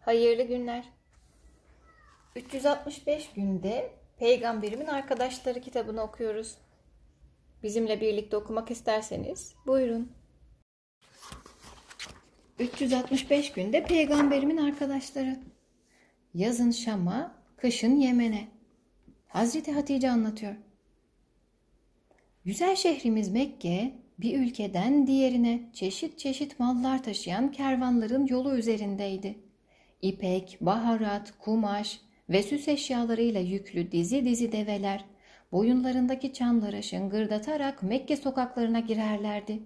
Hayırlı günler. 365 günde Peygamberimin Arkadaşları kitabını okuyoruz. Bizimle birlikte okumak isterseniz buyurun. 365 günde Peygamberimin Arkadaşları. Yazın Şam'a, kışın Yemen'e. Hazreti Hatice anlatıyor. Güzel şehrimiz Mekke, bir ülkeden diğerine çeşit çeşit mallar taşıyan kervanların yolu üzerindeydi. İpek, baharat, kumaş ve süs eşyalarıyla yüklü dizi dizi develer boyunlarındaki çanlara şıngırdatarak Mekke sokaklarına girerlerdi.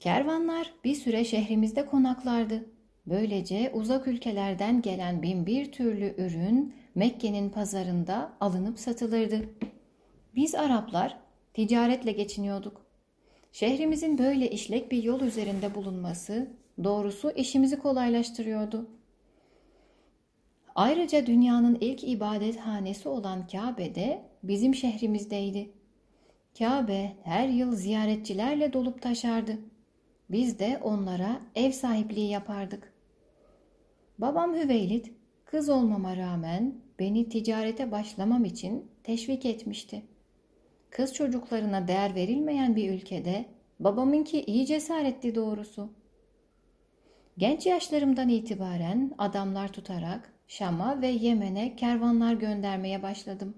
Kervanlar bir süre şehrimizde konaklardı. Böylece uzak ülkelerden gelen bin bir türlü ürün Mekke'nin pazarında alınıp satılırdı. Biz Araplar ticaretle geçiniyorduk. Şehrimizin böyle işlek bir yol üzerinde bulunması doğrusu işimizi kolaylaştırıyordu. Ayrıca dünyanın ilk ibadethanesi olan Kabe de bizim şehrimizdeydi. Kabe her yıl ziyaretçilerle dolup taşardı. Biz de onlara ev sahipliği yapardık. Babam Hüveylid, kız olmama rağmen beni ticarete başlamam için teşvik etmişti. Kız çocuklarına değer verilmeyen bir ülkede babamınki iyi cesaretli doğrusu. Genç yaşlarımdan itibaren adamlar tutarak Şam'a ve Yemen'e kervanlar göndermeye başladım.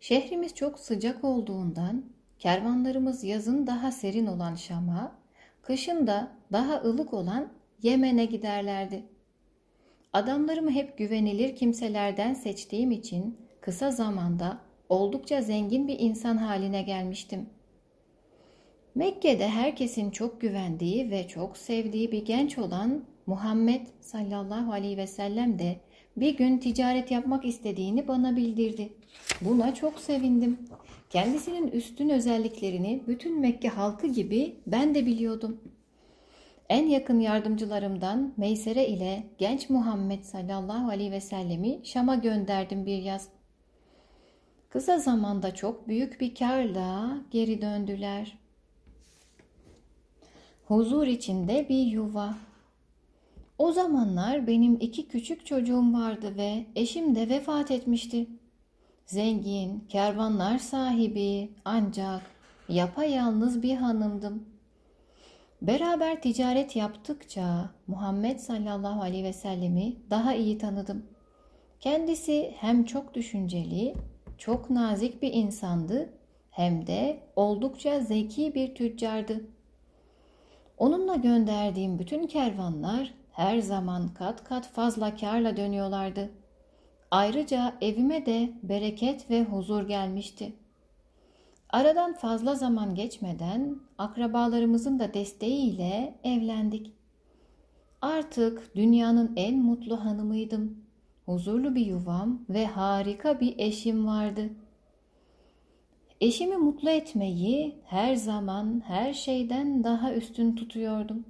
Şehrimiz çok sıcak olduğundan kervanlarımız yazın daha serin olan Şam'a, kışın da daha ılık olan Yemen'e giderlerdi. Adamlarımı hep güvenilir kimselerden seçtiğim için kısa zamanda oldukça zengin bir insan haline gelmiştim. Mekke'de herkesin çok güvendiği ve çok sevdiği bir genç olan Muhammed sallallahu aleyhi ve sellem de bir gün ticaret yapmak istediğini bana bildirdi. Buna çok sevindim. Kendisinin üstün özelliklerini bütün Mekke halkı gibi ben de biliyordum. En yakın yardımcılarımdan Meysere ile genç Muhammed sallallahu aleyhi ve sellemi Şam'a gönderdim bir yaz. Kısa zamanda çok büyük bir karla geri döndüler. Huzur içinde bir yuva. O zamanlar benim iki küçük çocuğum vardı ve eşim de vefat etmişti. Zengin, kervanlar sahibi ancak yapayalnız bir hanımdım. Beraber ticaret yaptıkça Muhammed sallallahu aleyhi ve sellemi daha iyi tanıdım. Kendisi hem çok düşünceli çok nazik bir insandı hem de oldukça zeki bir tüccardı. Onunla gönderdiğim bütün kervanlar her zaman kat kat fazla karla dönüyorlardı. Ayrıca evime de bereket ve huzur gelmişti. Aradan fazla zaman geçmeden akrabalarımızın da desteğiyle evlendik. Artık dünyanın en mutlu hanımıydım huzurlu bir yuvam ve harika bir eşim vardı. Eşimi mutlu etmeyi her zaman her şeyden daha üstün tutuyordum.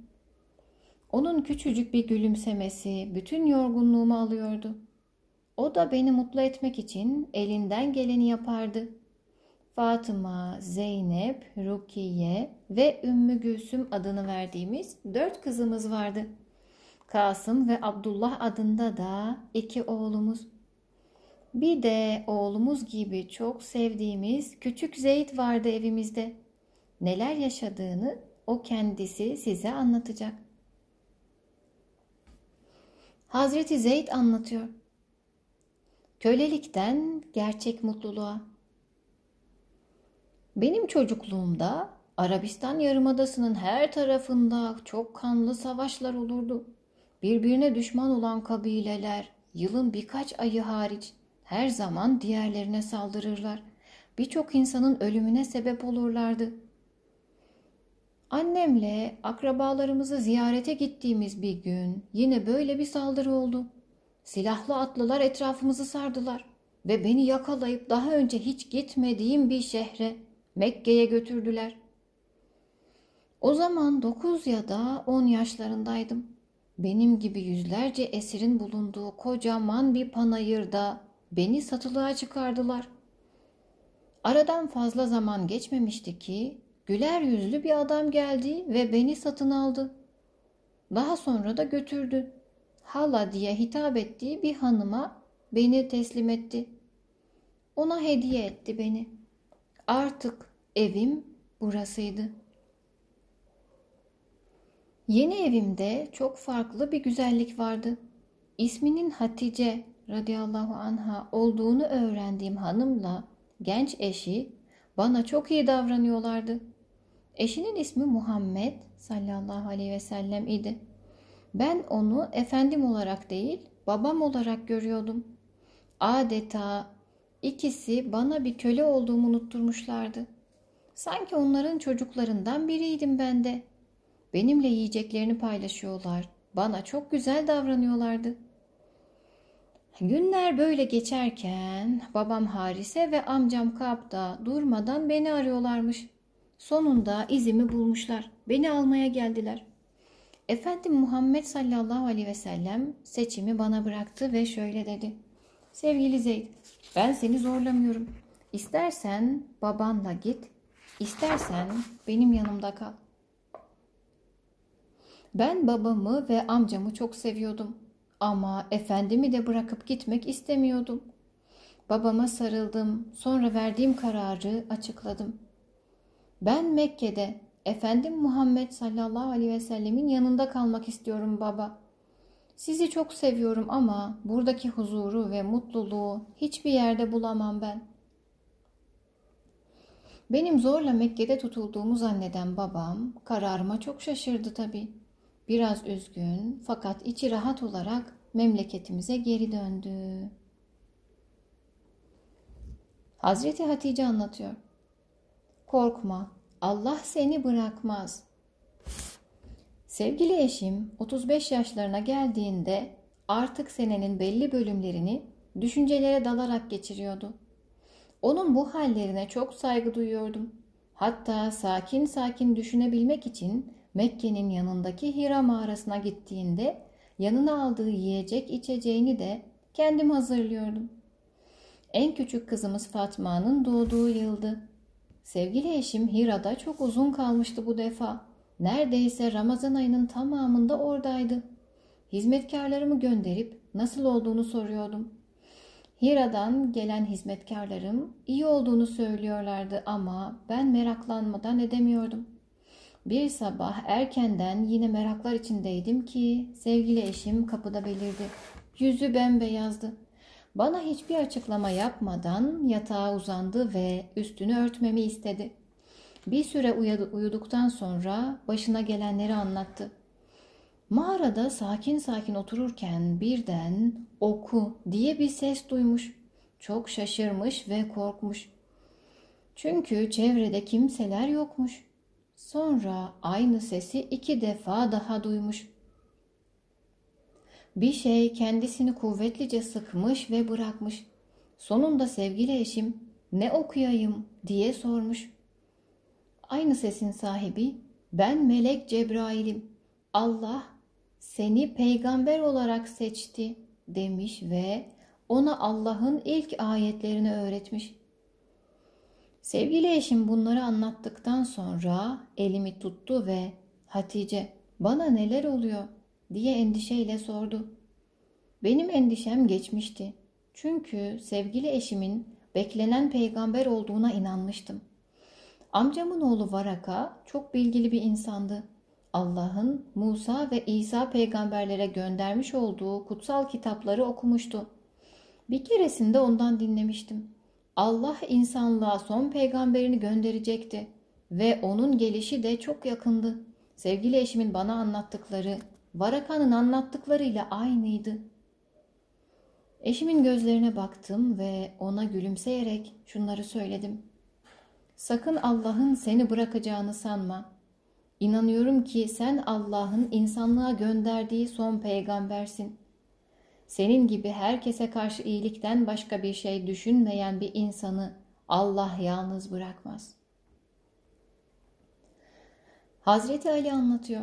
Onun küçücük bir gülümsemesi bütün yorgunluğumu alıyordu. O da beni mutlu etmek için elinden geleni yapardı. Fatıma, Zeynep, Rukiye ve Ümmü Gülsüm adını verdiğimiz dört kızımız vardı.'' Kasım ve Abdullah adında da iki oğlumuz. Bir de oğlumuz gibi çok sevdiğimiz küçük Zeyd vardı evimizde. Neler yaşadığını o kendisi size anlatacak. Hazreti Zeyd anlatıyor. Kölelikten gerçek mutluluğa. Benim çocukluğumda Arabistan Yarımadası'nın her tarafında çok kanlı savaşlar olurdu. Birbirine düşman olan kabileler yılın birkaç ayı hariç her zaman diğerlerine saldırırlar. Birçok insanın ölümüne sebep olurlardı. Annemle akrabalarımızı ziyarete gittiğimiz bir gün yine böyle bir saldırı oldu. Silahlı atlılar etrafımızı sardılar ve beni yakalayıp daha önce hiç gitmediğim bir şehre, Mekke'ye götürdüler. O zaman dokuz ya da on yaşlarındaydım. Benim gibi yüzlerce esirin bulunduğu kocaman bir panayırda beni satılığa çıkardılar. Aradan fazla zaman geçmemişti ki güler yüzlü bir adam geldi ve beni satın aldı. Daha sonra da götürdü. Hala diye hitap ettiği bir hanıma beni teslim etti. Ona hediye etti beni. Artık evim burasıydı. Yeni evimde çok farklı bir güzellik vardı. İsminin Hatice radıyallahu anha olduğunu öğrendiğim hanımla genç eşi bana çok iyi davranıyorlardı. Eşinin ismi Muhammed sallallahu aleyhi ve sellem idi. Ben onu efendim olarak değil, babam olarak görüyordum. Adeta ikisi bana bir köle olduğumu unutturmuşlardı. Sanki onların çocuklarından biriydim ben de. Benimle yiyeceklerini paylaşıyorlar. Bana çok güzel davranıyorlardı. Günler böyle geçerken babam Harise ve amcam Kap da durmadan beni arıyorlarmış. Sonunda izimi bulmuşlar. Beni almaya geldiler. Efendim Muhammed sallallahu aleyhi ve sellem seçimi bana bıraktı ve şöyle dedi. Sevgili Zeyd, ben seni zorlamıyorum. İstersen babanla git, istersen benim yanımda kal. Ben babamı ve amcamı çok seviyordum. Ama efendimi de bırakıp gitmek istemiyordum. Babama sarıldım, sonra verdiğim kararı açıkladım. Ben Mekke'de Efendim Muhammed sallallahu aleyhi ve sellemin yanında kalmak istiyorum baba. Sizi çok seviyorum ama buradaki huzuru ve mutluluğu hiçbir yerde bulamam ben. Benim zorla Mekke'de tutulduğumu zanneden babam kararıma çok şaşırdı tabii. Biraz üzgün fakat içi rahat olarak memleketimize geri döndü. Hazreti Hatice anlatıyor. Korkma, Allah seni bırakmaz. Sevgili eşim 35 yaşlarına geldiğinde artık senenin belli bölümlerini düşüncelere dalarak geçiriyordu. Onun bu hallerine çok saygı duyuyordum. Hatta sakin sakin düşünebilmek için Mekke'nin yanındaki Hira mağarasına gittiğinde yanına aldığı yiyecek içeceğini de kendim hazırlıyordum. En küçük kızımız Fatma'nın doğduğu yıldı. Sevgili eşim Hira'da çok uzun kalmıştı bu defa. Neredeyse Ramazan ayının tamamında oradaydı. Hizmetkarlarımı gönderip nasıl olduğunu soruyordum. Hira'dan gelen hizmetkarlarım iyi olduğunu söylüyorlardı ama ben meraklanmadan edemiyordum. Bir sabah erkenden yine meraklar içindeydim ki sevgili eşim kapıda belirdi. Yüzü bembeyazdı. Bana hiçbir açıklama yapmadan yatağa uzandı ve üstünü örtmemi istedi. Bir süre uyuduktan sonra başına gelenleri anlattı. Mağarada sakin sakin otururken birden oku diye bir ses duymuş. Çok şaşırmış ve korkmuş. Çünkü çevrede kimseler yokmuş. Sonra aynı sesi iki defa daha duymuş. Bir şey kendisini kuvvetlice sıkmış ve bırakmış. Sonunda sevgili eşim ne okuyayım diye sormuş. Aynı sesin sahibi ben melek Cebrail'im. Allah seni peygamber olarak seçti demiş ve ona Allah'ın ilk ayetlerini öğretmiş. Sevgili eşim bunları anlattıktan sonra elimi tuttu ve Hatice bana neler oluyor diye endişeyle sordu. Benim endişem geçmişti. Çünkü sevgili eşimin beklenen peygamber olduğuna inanmıştım. Amcamın oğlu Varaka çok bilgili bir insandı. Allah'ın Musa ve İsa peygamberlere göndermiş olduğu kutsal kitapları okumuştu. Bir keresinde ondan dinlemiştim. Allah insanlığa son peygamberini gönderecekti ve onun gelişi de çok yakındı. Sevgili eşimin bana anlattıkları Varaka'nın anlattıklarıyla aynıydı. Eşimin gözlerine baktım ve ona gülümseyerek şunları söyledim. Sakın Allah'ın seni bırakacağını sanma. İnanıyorum ki sen Allah'ın insanlığa gönderdiği son peygambersin. Senin gibi herkese karşı iyilikten başka bir şey düşünmeyen bir insanı Allah yalnız bırakmaz. Hazreti Ali anlatıyor.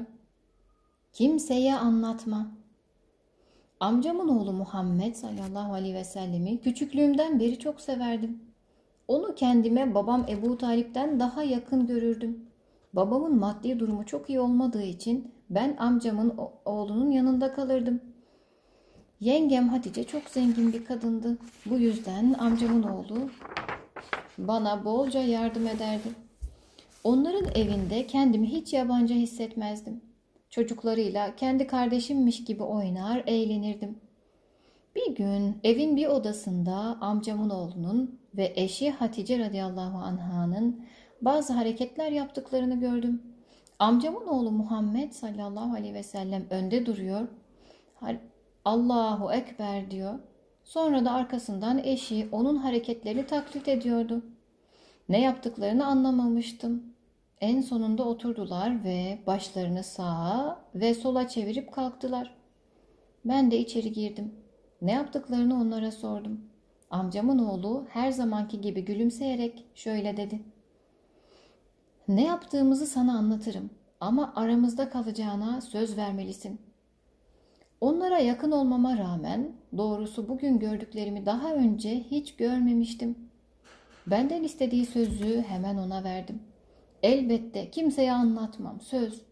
Kimseye anlatma. Amcamın oğlu Muhammed sallallahu aleyhi ve sellemi küçüklüğümden beri çok severdim. Onu kendime babam Ebu Talip'ten daha yakın görürdüm. Babamın maddi durumu çok iyi olmadığı için ben amcamın oğlunun yanında kalırdım. Yengem Hatice çok zengin bir kadındı. Bu yüzden amcamın oğlu bana bolca yardım ederdi. Onların evinde kendimi hiç yabancı hissetmezdim. Çocuklarıyla kendi kardeşimmiş gibi oynar, eğlenirdim. Bir gün evin bir odasında amcamın oğlunun ve eşi Hatice radıyallahu anh'ın bazı hareketler yaptıklarını gördüm. Amcamın oğlu Muhammed sallallahu aleyhi ve sellem önde duruyor. Allahu Ekber diyor. Sonra da arkasından eşi onun hareketlerini taklit ediyordu. Ne yaptıklarını anlamamıştım. En sonunda oturdular ve başlarını sağa ve sola çevirip kalktılar. Ben de içeri girdim. Ne yaptıklarını onlara sordum. Amcamın oğlu her zamanki gibi gülümseyerek şöyle dedi. Ne yaptığımızı sana anlatırım ama aramızda kalacağına söz vermelisin. Onlara yakın olmama rağmen doğrusu bugün gördüklerimi daha önce hiç görmemiştim. Benden istediği sözü hemen ona verdim. Elbette kimseye anlatmam söz.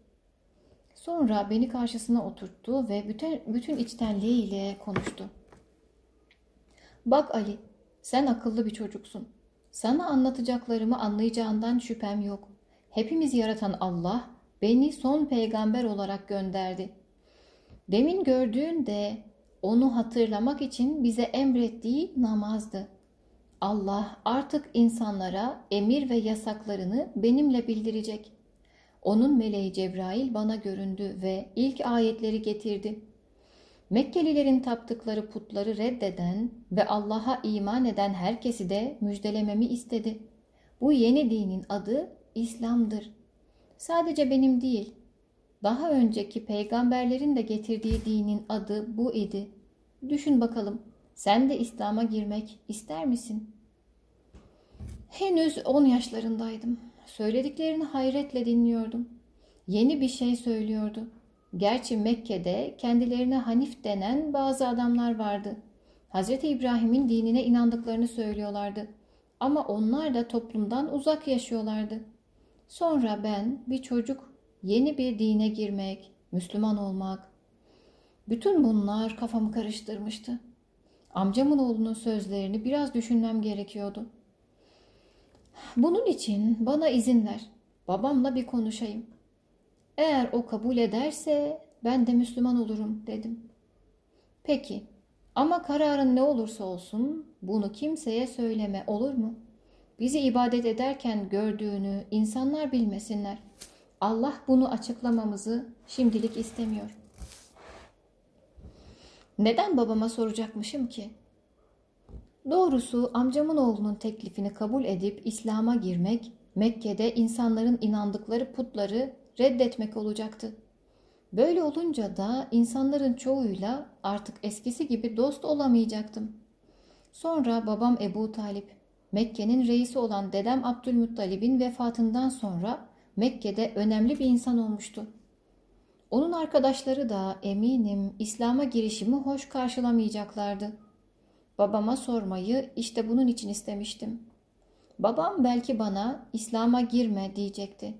Sonra beni karşısına oturttu ve bütün, bütün içtenliğiyle konuştu. Bak Ali, sen akıllı bir çocuksun. Sana anlatacaklarımı anlayacağından şüphem yok. Hepimiz yaratan Allah beni son peygamber olarak gönderdi. Demin gördüğün de onu hatırlamak için bize emrettiği namazdı. Allah artık insanlara emir ve yasaklarını benimle bildirecek. Onun meleği Cebrail bana göründü ve ilk ayetleri getirdi. Mekkelilerin taptıkları putları reddeden ve Allah'a iman eden herkesi de müjdelememi istedi. Bu yeni dinin adı İslam'dır. Sadece benim değil, daha önceki peygamberlerin de getirdiği dinin adı bu idi. Düşün bakalım, sen de İslam'a girmek ister misin? Henüz 10 yaşlarındaydım. Söylediklerini hayretle dinliyordum. Yeni bir şey söylüyordu. Gerçi Mekke'de kendilerine Hanif denen bazı adamlar vardı. Hz. İbrahim'in dinine inandıklarını söylüyorlardı. Ama onlar da toplumdan uzak yaşıyorlardı. Sonra ben bir çocuk yeni bir dine girmek, Müslüman olmak. Bütün bunlar kafamı karıştırmıştı. Amcamın oğlunun sözlerini biraz düşünmem gerekiyordu. Bunun için bana izin ver. Babamla bir konuşayım. Eğer o kabul ederse ben de Müslüman olurum dedim. Peki ama kararın ne olursa olsun bunu kimseye söyleme olur mu? Bizi ibadet ederken gördüğünü insanlar bilmesinler. Allah bunu açıklamamızı şimdilik istemiyor. Neden babama soracakmışım ki? Doğrusu amcamın oğlunun teklifini kabul edip İslam'a girmek, Mekke'de insanların inandıkları putları reddetmek olacaktı. Böyle olunca da insanların çoğuyla artık eskisi gibi dost olamayacaktım. Sonra babam Ebu Talip, Mekke'nin reisi olan dedem Abdülmuttalib'in vefatından sonra Mekke'de önemli bir insan olmuştu. Onun arkadaşları da eminim İslam'a girişimi hoş karşılamayacaklardı. Babama sormayı işte bunun için istemiştim. Babam belki bana İslam'a girme diyecekti.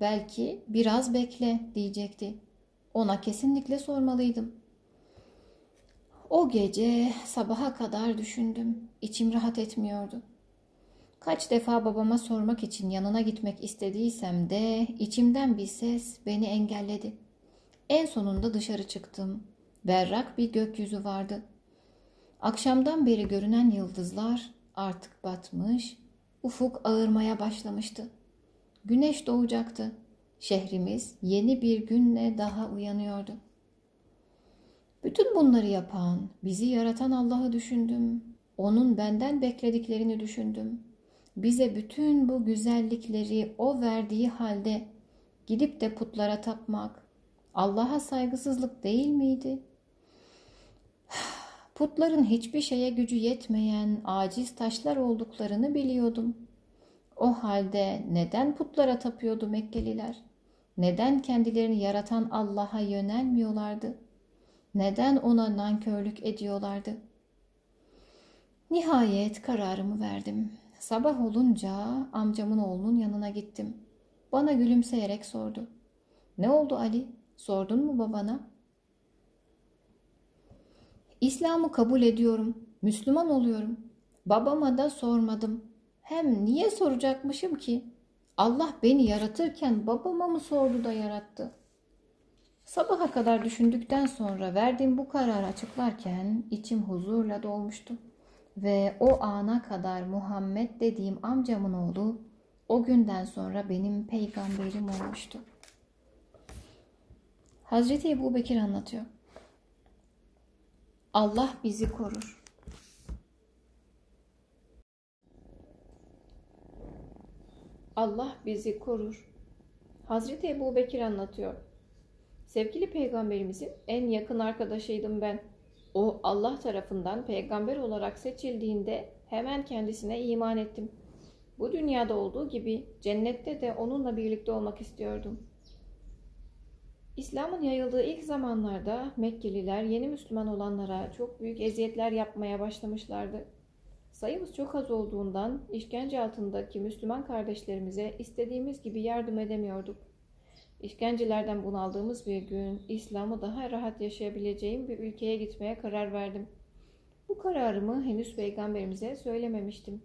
Belki biraz bekle diyecekti. Ona kesinlikle sormalıydım. O gece sabaha kadar düşündüm. İçim rahat etmiyordu. Kaç defa babama sormak için yanına gitmek istediysem de içimden bir ses beni engelledi. En sonunda dışarı çıktım. Berrak bir gökyüzü vardı. Akşamdan beri görünen yıldızlar artık batmış, ufuk ağırmaya başlamıştı. Güneş doğacaktı. Şehrimiz yeni bir günle daha uyanıyordu. Bütün bunları yapan, bizi yaratan Allah'ı düşündüm. Onun benden beklediklerini düşündüm bize bütün bu güzellikleri o verdiği halde gidip de putlara tapmak Allah'a saygısızlık değil miydi? Putların hiçbir şeye gücü yetmeyen aciz taşlar olduklarını biliyordum. O halde neden putlara tapıyordu Mekkeliler? Neden kendilerini yaratan Allah'a yönelmiyorlardı? Neden ona nankörlük ediyorlardı? Nihayet kararımı verdim. Sabah olunca amcamın oğlunun yanına gittim. Bana gülümseyerek sordu. Ne oldu Ali? Sordun mu babana? İslam'ı kabul ediyorum. Müslüman oluyorum. Babama da sormadım. Hem niye soracakmışım ki? Allah beni yaratırken babama mı sordu da yarattı? Sabaha kadar düşündükten sonra verdiğim bu kararı açıklarken içim huzurla dolmuştu. Ve o ana kadar Muhammed dediğim amcamın oğlu o günden sonra benim peygamberim olmuştu. Hazreti Ebu Bekir anlatıyor. Allah bizi korur. Allah bizi korur. Hazreti Ebu Bekir anlatıyor. Sevgili peygamberimizin en yakın arkadaşıydım ben. O Allah tarafından peygamber olarak seçildiğinde hemen kendisine iman ettim. Bu dünyada olduğu gibi cennette de onunla birlikte olmak istiyordum. İslam'ın yayıldığı ilk zamanlarda Mekkeliler yeni Müslüman olanlara çok büyük eziyetler yapmaya başlamışlardı. Sayımız çok az olduğundan işkence altındaki Müslüman kardeşlerimize istediğimiz gibi yardım edemiyorduk. İşkencelerden bunaldığımız bir gün İslam'ı daha rahat yaşayabileceğim bir ülkeye gitmeye karar verdim. Bu kararımı henüz peygamberimize söylememiştim.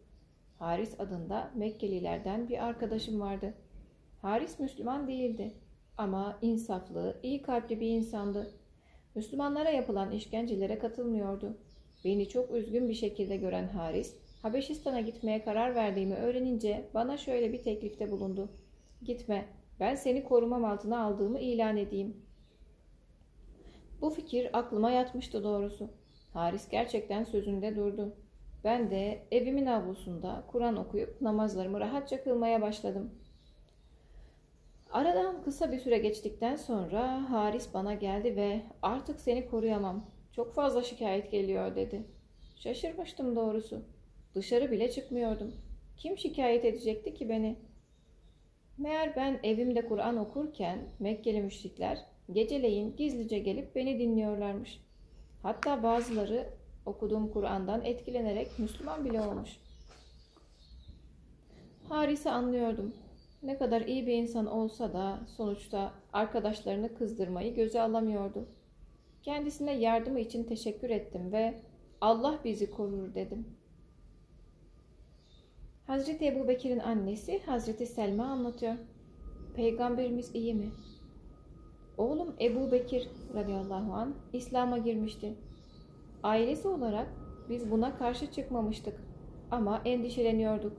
Haris adında Mekkelilerden bir arkadaşım vardı. Haris Müslüman değildi ama insaflı, iyi kalpli bir insandı. Müslümanlara yapılan işkencelere katılmıyordu. Beni çok üzgün bir şekilde gören Haris, Habeşistan'a gitmeye karar verdiğimi öğrenince bana şöyle bir teklifte bulundu. Gitme, ben seni korumam altına aldığımı ilan edeyim. Bu fikir aklıma yatmıştı doğrusu. Haris gerçekten sözünde durdu. Ben de evimin avlusunda Kur'an okuyup namazlarımı rahatça kılmaya başladım. Aradan kısa bir süre geçtikten sonra Haris bana geldi ve artık seni koruyamam. Çok fazla şikayet geliyor dedi. Şaşırmıştım doğrusu. Dışarı bile çıkmıyordum. Kim şikayet edecekti ki beni? Meğer ben evimde Kur'an okurken Mekkeli müşrikler geceleyin gizlice gelip beni dinliyorlarmış. Hatta bazıları okuduğum Kur'an'dan etkilenerek Müslüman bile olmuş. Haris'i anlıyordum. Ne kadar iyi bir insan olsa da sonuçta arkadaşlarını kızdırmayı göze alamıyordu. Kendisine yardımı için teşekkür ettim ve Allah bizi korur dedim. Hazreti Ebu Bekir'in annesi Hazreti Selma anlatıyor. Peygamberimiz iyi mi? Oğlum Ebu Bekir radıyallahu an İslam'a girmişti. Ailesi olarak biz buna karşı çıkmamıştık ama endişeleniyorduk.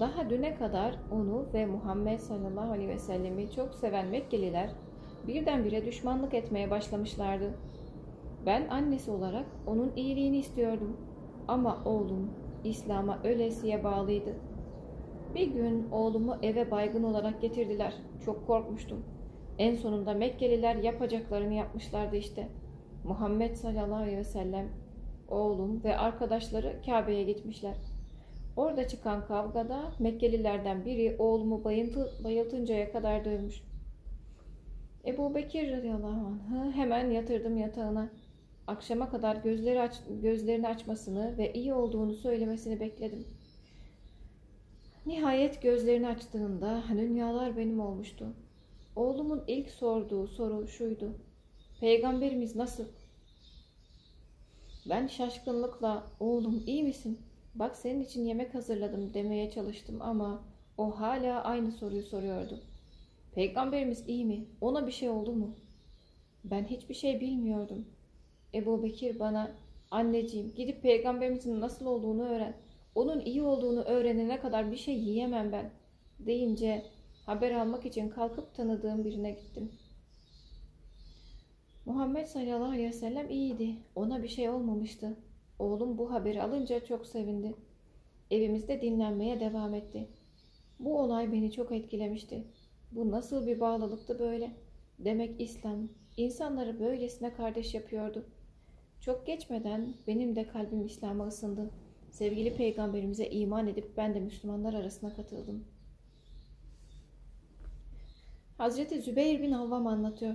Daha düne kadar onu ve Muhammed sallallahu aleyhi ve sellemi çok seven Mekkeliler birdenbire düşmanlık etmeye başlamışlardı. Ben annesi olarak onun iyiliğini istiyordum. Ama oğlum İslam'a ölesiye bağlıydı. Bir gün oğlumu eve baygın olarak getirdiler. Çok korkmuştum. En sonunda Mekkeliler yapacaklarını yapmışlardı işte. Muhammed sallallahu aleyhi ve sellem, oğlum ve arkadaşları Kabe'ye gitmişler. Orada çıkan kavgada Mekkelilerden biri oğlumu bayıltı, bayıltıncaya kadar dövmüş. Ebu Bekir radıyallahu anh'ı hemen yatırdım yatağına. Akşama kadar gözleri aç, gözlerini açmasını ve iyi olduğunu söylemesini bekledim. Nihayet gözlerini açtığında dünyalar benim olmuştu. Oğlumun ilk sorduğu soru şuydu. Peygamberimiz nasıl? Ben şaşkınlıkla oğlum iyi misin? Bak senin için yemek hazırladım demeye çalıştım ama o hala aynı soruyu soruyordu. Peygamberimiz iyi mi? Ona bir şey oldu mu? Ben hiçbir şey bilmiyordum. Ebu Bekir bana anneciğim gidip peygamberimizin nasıl olduğunu öğren. Onun iyi olduğunu öğrenene kadar bir şey yiyemem ben deyince haber almak için kalkıp tanıdığım birine gittim. Muhammed sallallahu aleyhi ve sellem iyiydi. Ona bir şey olmamıştı. Oğlum bu haberi alınca çok sevindi. Evimizde dinlenmeye devam etti. Bu olay beni çok etkilemişti. Bu nasıl bir bağlılıktı böyle? Demek İslam insanları böylesine kardeş yapıyordu. Çok geçmeden benim de kalbim İslam'a ısındı. Sevgili peygamberimize iman edip ben de Müslümanlar arasına katıldım. Hazreti Zübeyir bin Avvam anlatıyor.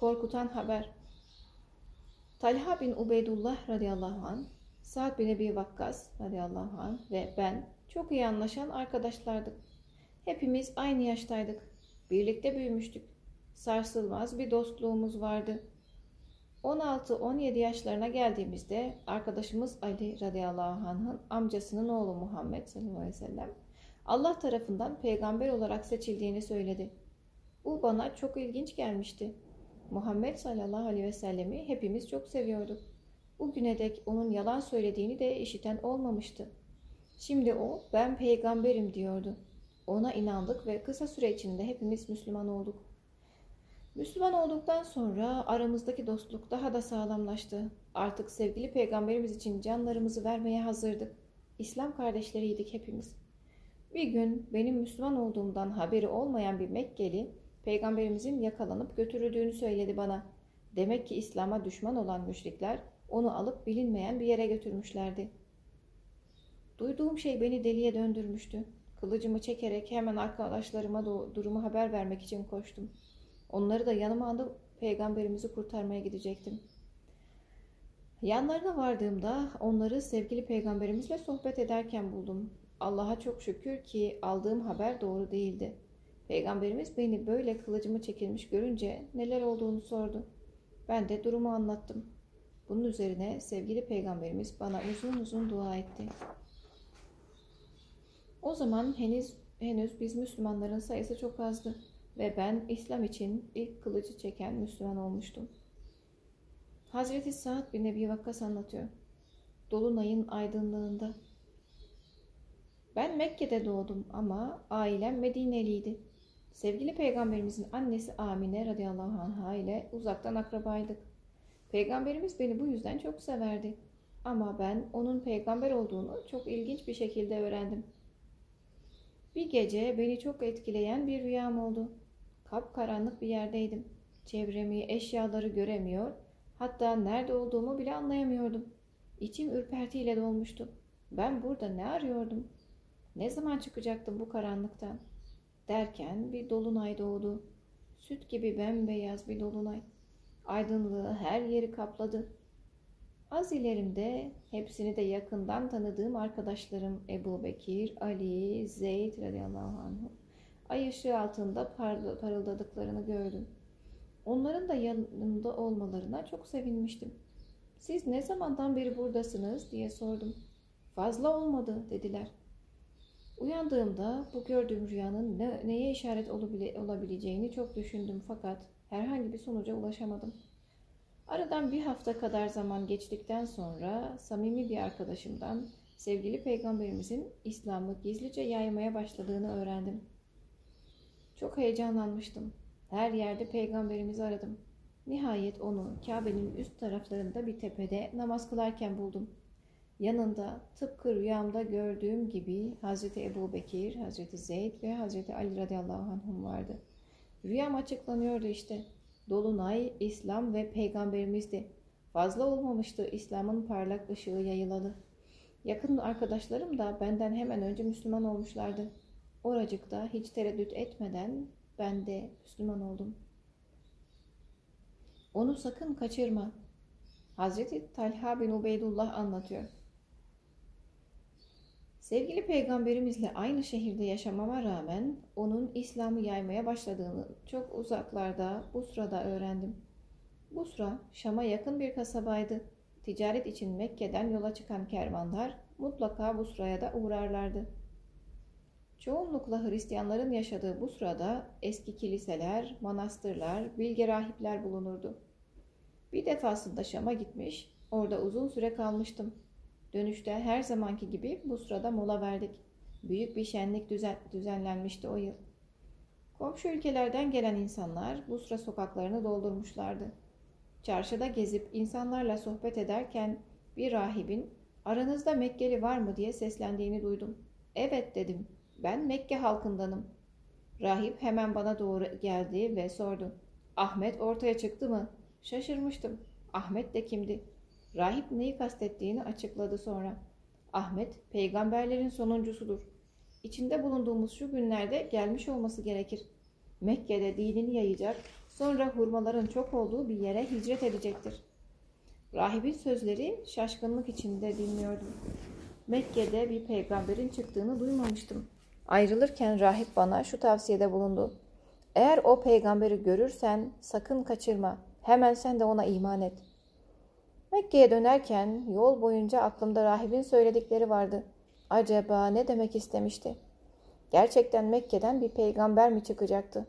Korkutan haber. Talha bin Ubeydullah radıyallahu anh, Sa'd bin Ebi Vakkas radıyallahu anh ve ben çok iyi anlaşan arkadaşlardık. Hepimiz aynı yaştaydık. Birlikte büyümüştük. sarsılmaz bir dostluğumuz vardı. 16-17 yaşlarına geldiğimizde arkadaşımız Ali radıyallahu anh'ın amcasının oğlu Muhammed sallallahu aleyhi ve sellem Allah tarafından peygamber olarak seçildiğini söyledi. Bu bana çok ilginç gelmişti. Muhammed sallallahu aleyhi ve sellemi hepimiz çok seviyorduk. Bugüne dek onun yalan söylediğini de işiten olmamıştı. Şimdi o ben peygamberim diyordu. Ona inandık ve kısa süre içinde hepimiz Müslüman olduk. Müslüman olduktan sonra aramızdaki dostluk daha da sağlamlaştı. Artık sevgili peygamberimiz için canlarımızı vermeye hazırdık. İslam kardeşleriydik hepimiz. Bir gün benim Müslüman olduğumdan haberi olmayan bir Mekkeli peygamberimizin yakalanıp götürüldüğünü söyledi bana. Demek ki İslam'a düşman olan müşrikler onu alıp bilinmeyen bir yere götürmüşlerdi. Duyduğum şey beni deliye döndürmüştü. Kılıcımı çekerek hemen arkadaşlarıma durumu haber vermek için koştum. Onları da yanıma alıp peygamberimizi kurtarmaya gidecektim. Yanlarına vardığımda onları sevgili peygamberimizle sohbet ederken buldum. Allah'a çok şükür ki aldığım haber doğru değildi. Peygamberimiz beni böyle kılıcımı çekilmiş görünce neler olduğunu sordu. Ben de durumu anlattım. Bunun üzerine sevgili peygamberimiz bana uzun uzun dua etti. O zaman henüz henüz biz Müslümanların sayısı çok azdı ve ben İslam için ilk kılıcı çeken Müslüman olmuştum. Hazreti Sa'd bin Ebi Vakkas anlatıyor. Dolunayın aydınlığında. Ben Mekke'de doğdum ama ailem Medineliydi. Sevgili peygamberimizin annesi Amine radıyallahu anh'a ile uzaktan akrabaydık. Peygamberimiz beni bu yüzden çok severdi. Ama ben onun peygamber olduğunu çok ilginç bir şekilde öğrendim. Bir gece beni çok etkileyen bir rüyam oldu. Kapkaranlık bir yerdeydim. Çevremi, eşyaları göremiyor, hatta nerede olduğumu bile anlayamıyordum. İçim ürpertiyle dolmuştu. Ben burada ne arıyordum? Ne zaman çıkacaktım bu karanlıktan? Derken bir dolunay doğdu. Süt gibi bembeyaz bir dolunay. Aydınlığı her yeri kapladı. Az ilerimde hepsini de yakından tanıdığım arkadaşlarım Ebu Bekir, Ali, Zeyd radıyallahu anh ay ışığı altında parıldadıklarını gördüm. Onların da yanımda olmalarına çok sevinmiştim. Siz ne zamandan beri buradasınız diye sordum. Fazla olmadı dediler. Uyandığımda bu gördüğüm rüyanın ne, neye işaret olabileceğini çok düşündüm fakat herhangi bir sonuca ulaşamadım. Aradan bir hafta kadar zaman geçtikten sonra samimi bir arkadaşımdan sevgili peygamberimizin İslam'ı gizlice yaymaya başladığını öğrendim. Çok heyecanlanmıştım. Her yerde peygamberimizi aradım. Nihayet onu Kabe'nin üst taraflarında bir tepede namaz kılarken buldum. Yanında tıpkı rüyamda gördüğüm gibi Hazreti Ebu Bekir, Hazreti Zeyd ve Hazreti Ali radıyallahu anhum vardı. Rüyam açıklanıyordu işte. Dolunay, İslam ve peygamberimizdi. Fazla olmamıştı İslam'ın parlak ışığı yayılalı. Yakın arkadaşlarım da benden hemen önce Müslüman olmuşlardı. Oracıkta hiç tereddüt etmeden ben de Müslüman oldum. Onu sakın kaçırma. Hazreti Talha bin Ubeydullah anlatıyor. Sevgili peygamberimizle aynı şehirde yaşamama rağmen onun İslam'ı yaymaya başladığını çok uzaklarda Busra'da öğrendim. Busra, Şam'a yakın bir kasabaydı. Ticaret için Mekke'den yola çıkan kervanlar mutlaka Busra'ya da uğrarlardı. Çoğunlukla Hristiyanların yaşadığı bu sırada eski kiliseler, manastırlar, bilge rahipler bulunurdu. Bir defasında Şam'a gitmiş, orada uzun süre kalmıştım. Dönüşte her zamanki gibi bu sırada mola verdik. Büyük bir şenlik düzen, düzenlenmişti o yıl. Komşu ülkelerden gelen insanlar bu sıra sokaklarını doldurmuşlardı. Çarşıda gezip insanlarla sohbet ederken bir rahibin aranızda Mekkeli var mı diye seslendiğini duydum. Evet dedim. Ben Mekke halkındanım. Rahip hemen bana doğru geldi ve sordu. Ahmet ortaya çıktı mı? Şaşırmıştım. Ahmet de kimdi? Rahip neyi kastettiğini açıkladı sonra. Ahmet peygamberlerin sonuncusudur. İçinde bulunduğumuz şu günlerde gelmiş olması gerekir. Mekke'de dinini yayacak, sonra hurmaların çok olduğu bir yere hicret edecektir. Rahibin sözleri şaşkınlık içinde dinliyordum. Mekke'de bir peygamberin çıktığını duymamıştım. Ayrılırken rahip bana şu tavsiyede bulundu. Eğer o peygamberi görürsen sakın kaçırma. Hemen sen de ona iman et. Mekke'ye dönerken yol boyunca aklımda rahibin söyledikleri vardı. Acaba ne demek istemişti? Gerçekten Mekke'den bir peygamber mi çıkacaktı?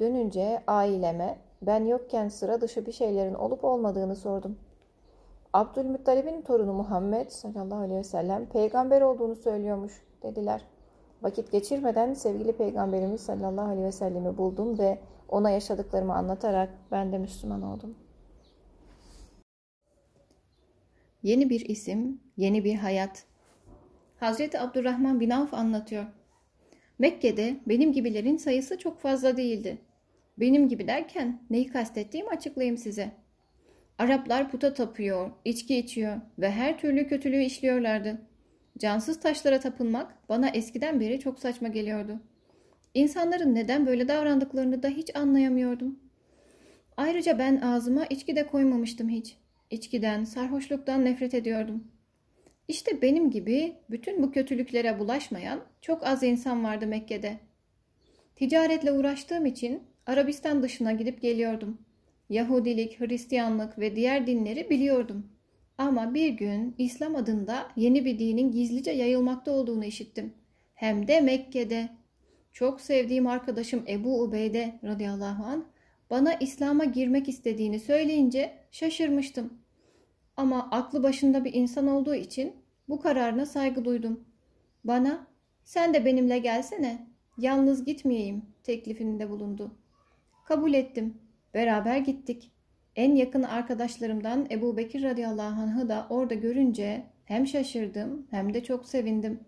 Dönünce aileme ben yokken sıra dışı bir şeylerin olup olmadığını sordum. Abdülmuttalib'in torunu Muhammed sallallahu aleyhi ve sellem peygamber olduğunu söylüyormuş dediler. Vakit geçirmeden sevgili peygamberimiz sallallahu aleyhi ve sellemi buldum ve ona yaşadıklarımı anlatarak ben de Müslüman oldum. Yeni bir isim, yeni bir hayat. Hazreti Abdurrahman bin Avf anlatıyor. Mekke'de benim gibilerin sayısı çok fazla değildi. Benim gibi derken neyi kastettiğimi açıklayayım size. Araplar puta tapıyor, içki içiyor ve her türlü kötülüğü işliyorlardı. Cansız taşlara tapınmak bana eskiden beri çok saçma geliyordu. İnsanların neden böyle davrandıklarını da hiç anlayamıyordum. Ayrıca ben ağzıma içki de koymamıştım hiç. İçkiden, sarhoşluktan nefret ediyordum. İşte benim gibi bütün bu kötülüklere bulaşmayan çok az insan vardı Mekke'de. Ticaretle uğraştığım için Arabistan dışına gidip geliyordum. Yahudilik, Hristiyanlık ve diğer dinleri biliyordum. Ama bir gün İslam adında yeni bir dinin gizlice yayılmakta olduğunu işittim. Hem de Mekke'de. Çok sevdiğim arkadaşım Ebu Ubeyde radıyallahu anh bana İslam'a girmek istediğini söyleyince şaşırmıştım. Ama aklı başında bir insan olduğu için bu kararına saygı duydum. Bana sen de benimle gelsene, yalnız gitmeyeyim teklifinde bulundu. Kabul ettim. Beraber gittik. En yakın arkadaşlarımdan Ebu Bekir radıyallahu anh'ı da orada görünce hem şaşırdım hem de çok sevindim.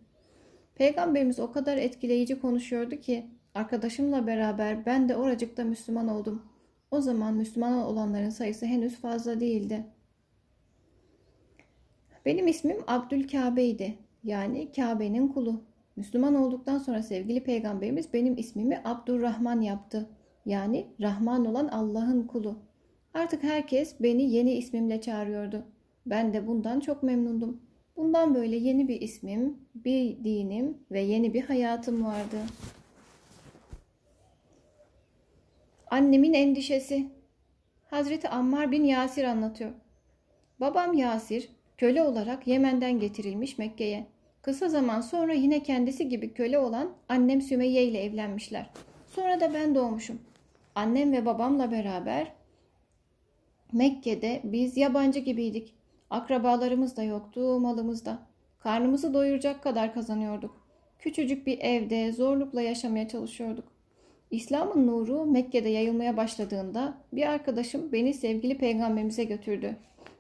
Peygamberimiz o kadar etkileyici konuşuyordu ki arkadaşımla beraber ben de oracıkta Müslüman oldum. O zaman Müslüman olanların sayısı henüz fazla değildi. Benim ismim Abdülkabe'ydi. Yani Kabe'nin kulu. Müslüman olduktan sonra sevgili peygamberimiz benim ismimi Abdurrahman yaptı. Yani Rahman olan Allah'ın kulu. Artık herkes beni yeni ismimle çağırıyordu. Ben de bundan çok memnundum. Bundan böyle yeni bir ismim, bir dinim ve yeni bir hayatım vardı. Annemin endişesi. Hazreti Ammar bin Yasir anlatıyor. Babam Yasir köle olarak Yemen'den getirilmiş Mekke'ye. Kısa zaman sonra yine kendisi gibi köle olan annem Sümeyye ile evlenmişler. Sonra da ben doğmuşum. Annem ve babamla beraber Mekke'de biz yabancı gibiydik. Akrabalarımız da yoktu, malımız da. Karnımızı doyuracak kadar kazanıyorduk. Küçücük bir evde zorlukla yaşamaya çalışıyorduk. İslam'ın nuru Mekke'de yayılmaya başladığında bir arkadaşım beni sevgili peygamberimize götürdü.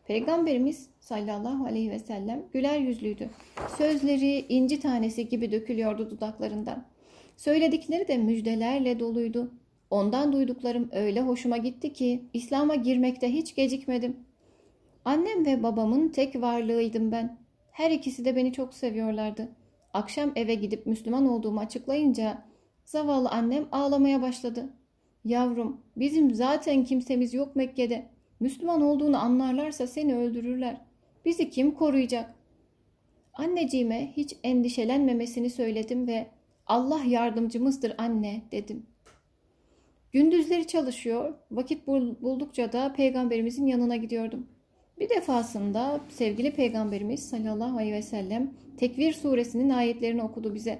Peygamberimiz sallallahu aleyhi ve sellem güler yüzlüydü. Sözleri inci tanesi gibi dökülüyordu dudaklarından. Söyledikleri de müjdelerle doluydu. Ondan duyduklarım öyle hoşuma gitti ki İslam'a girmekte hiç gecikmedim. Annem ve babamın tek varlığıydım ben. Her ikisi de beni çok seviyorlardı. Akşam eve gidip Müslüman olduğumu açıklayınca zavallı annem ağlamaya başladı. Yavrum bizim zaten kimsemiz yok Mekke'de. Müslüman olduğunu anlarlarsa seni öldürürler. Bizi kim koruyacak? Anneciğime hiç endişelenmemesini söyledim ve Allah yardımcımızdır anne dedim. Gündüzleri çalışıyor, vakit buldukça da peygamberimizin yanına gidiyordum. Bir defasında sevgili peygamberimiz sallallahu aleyhi ve sellem Tekvir suresinin ayetlerini okudu bize.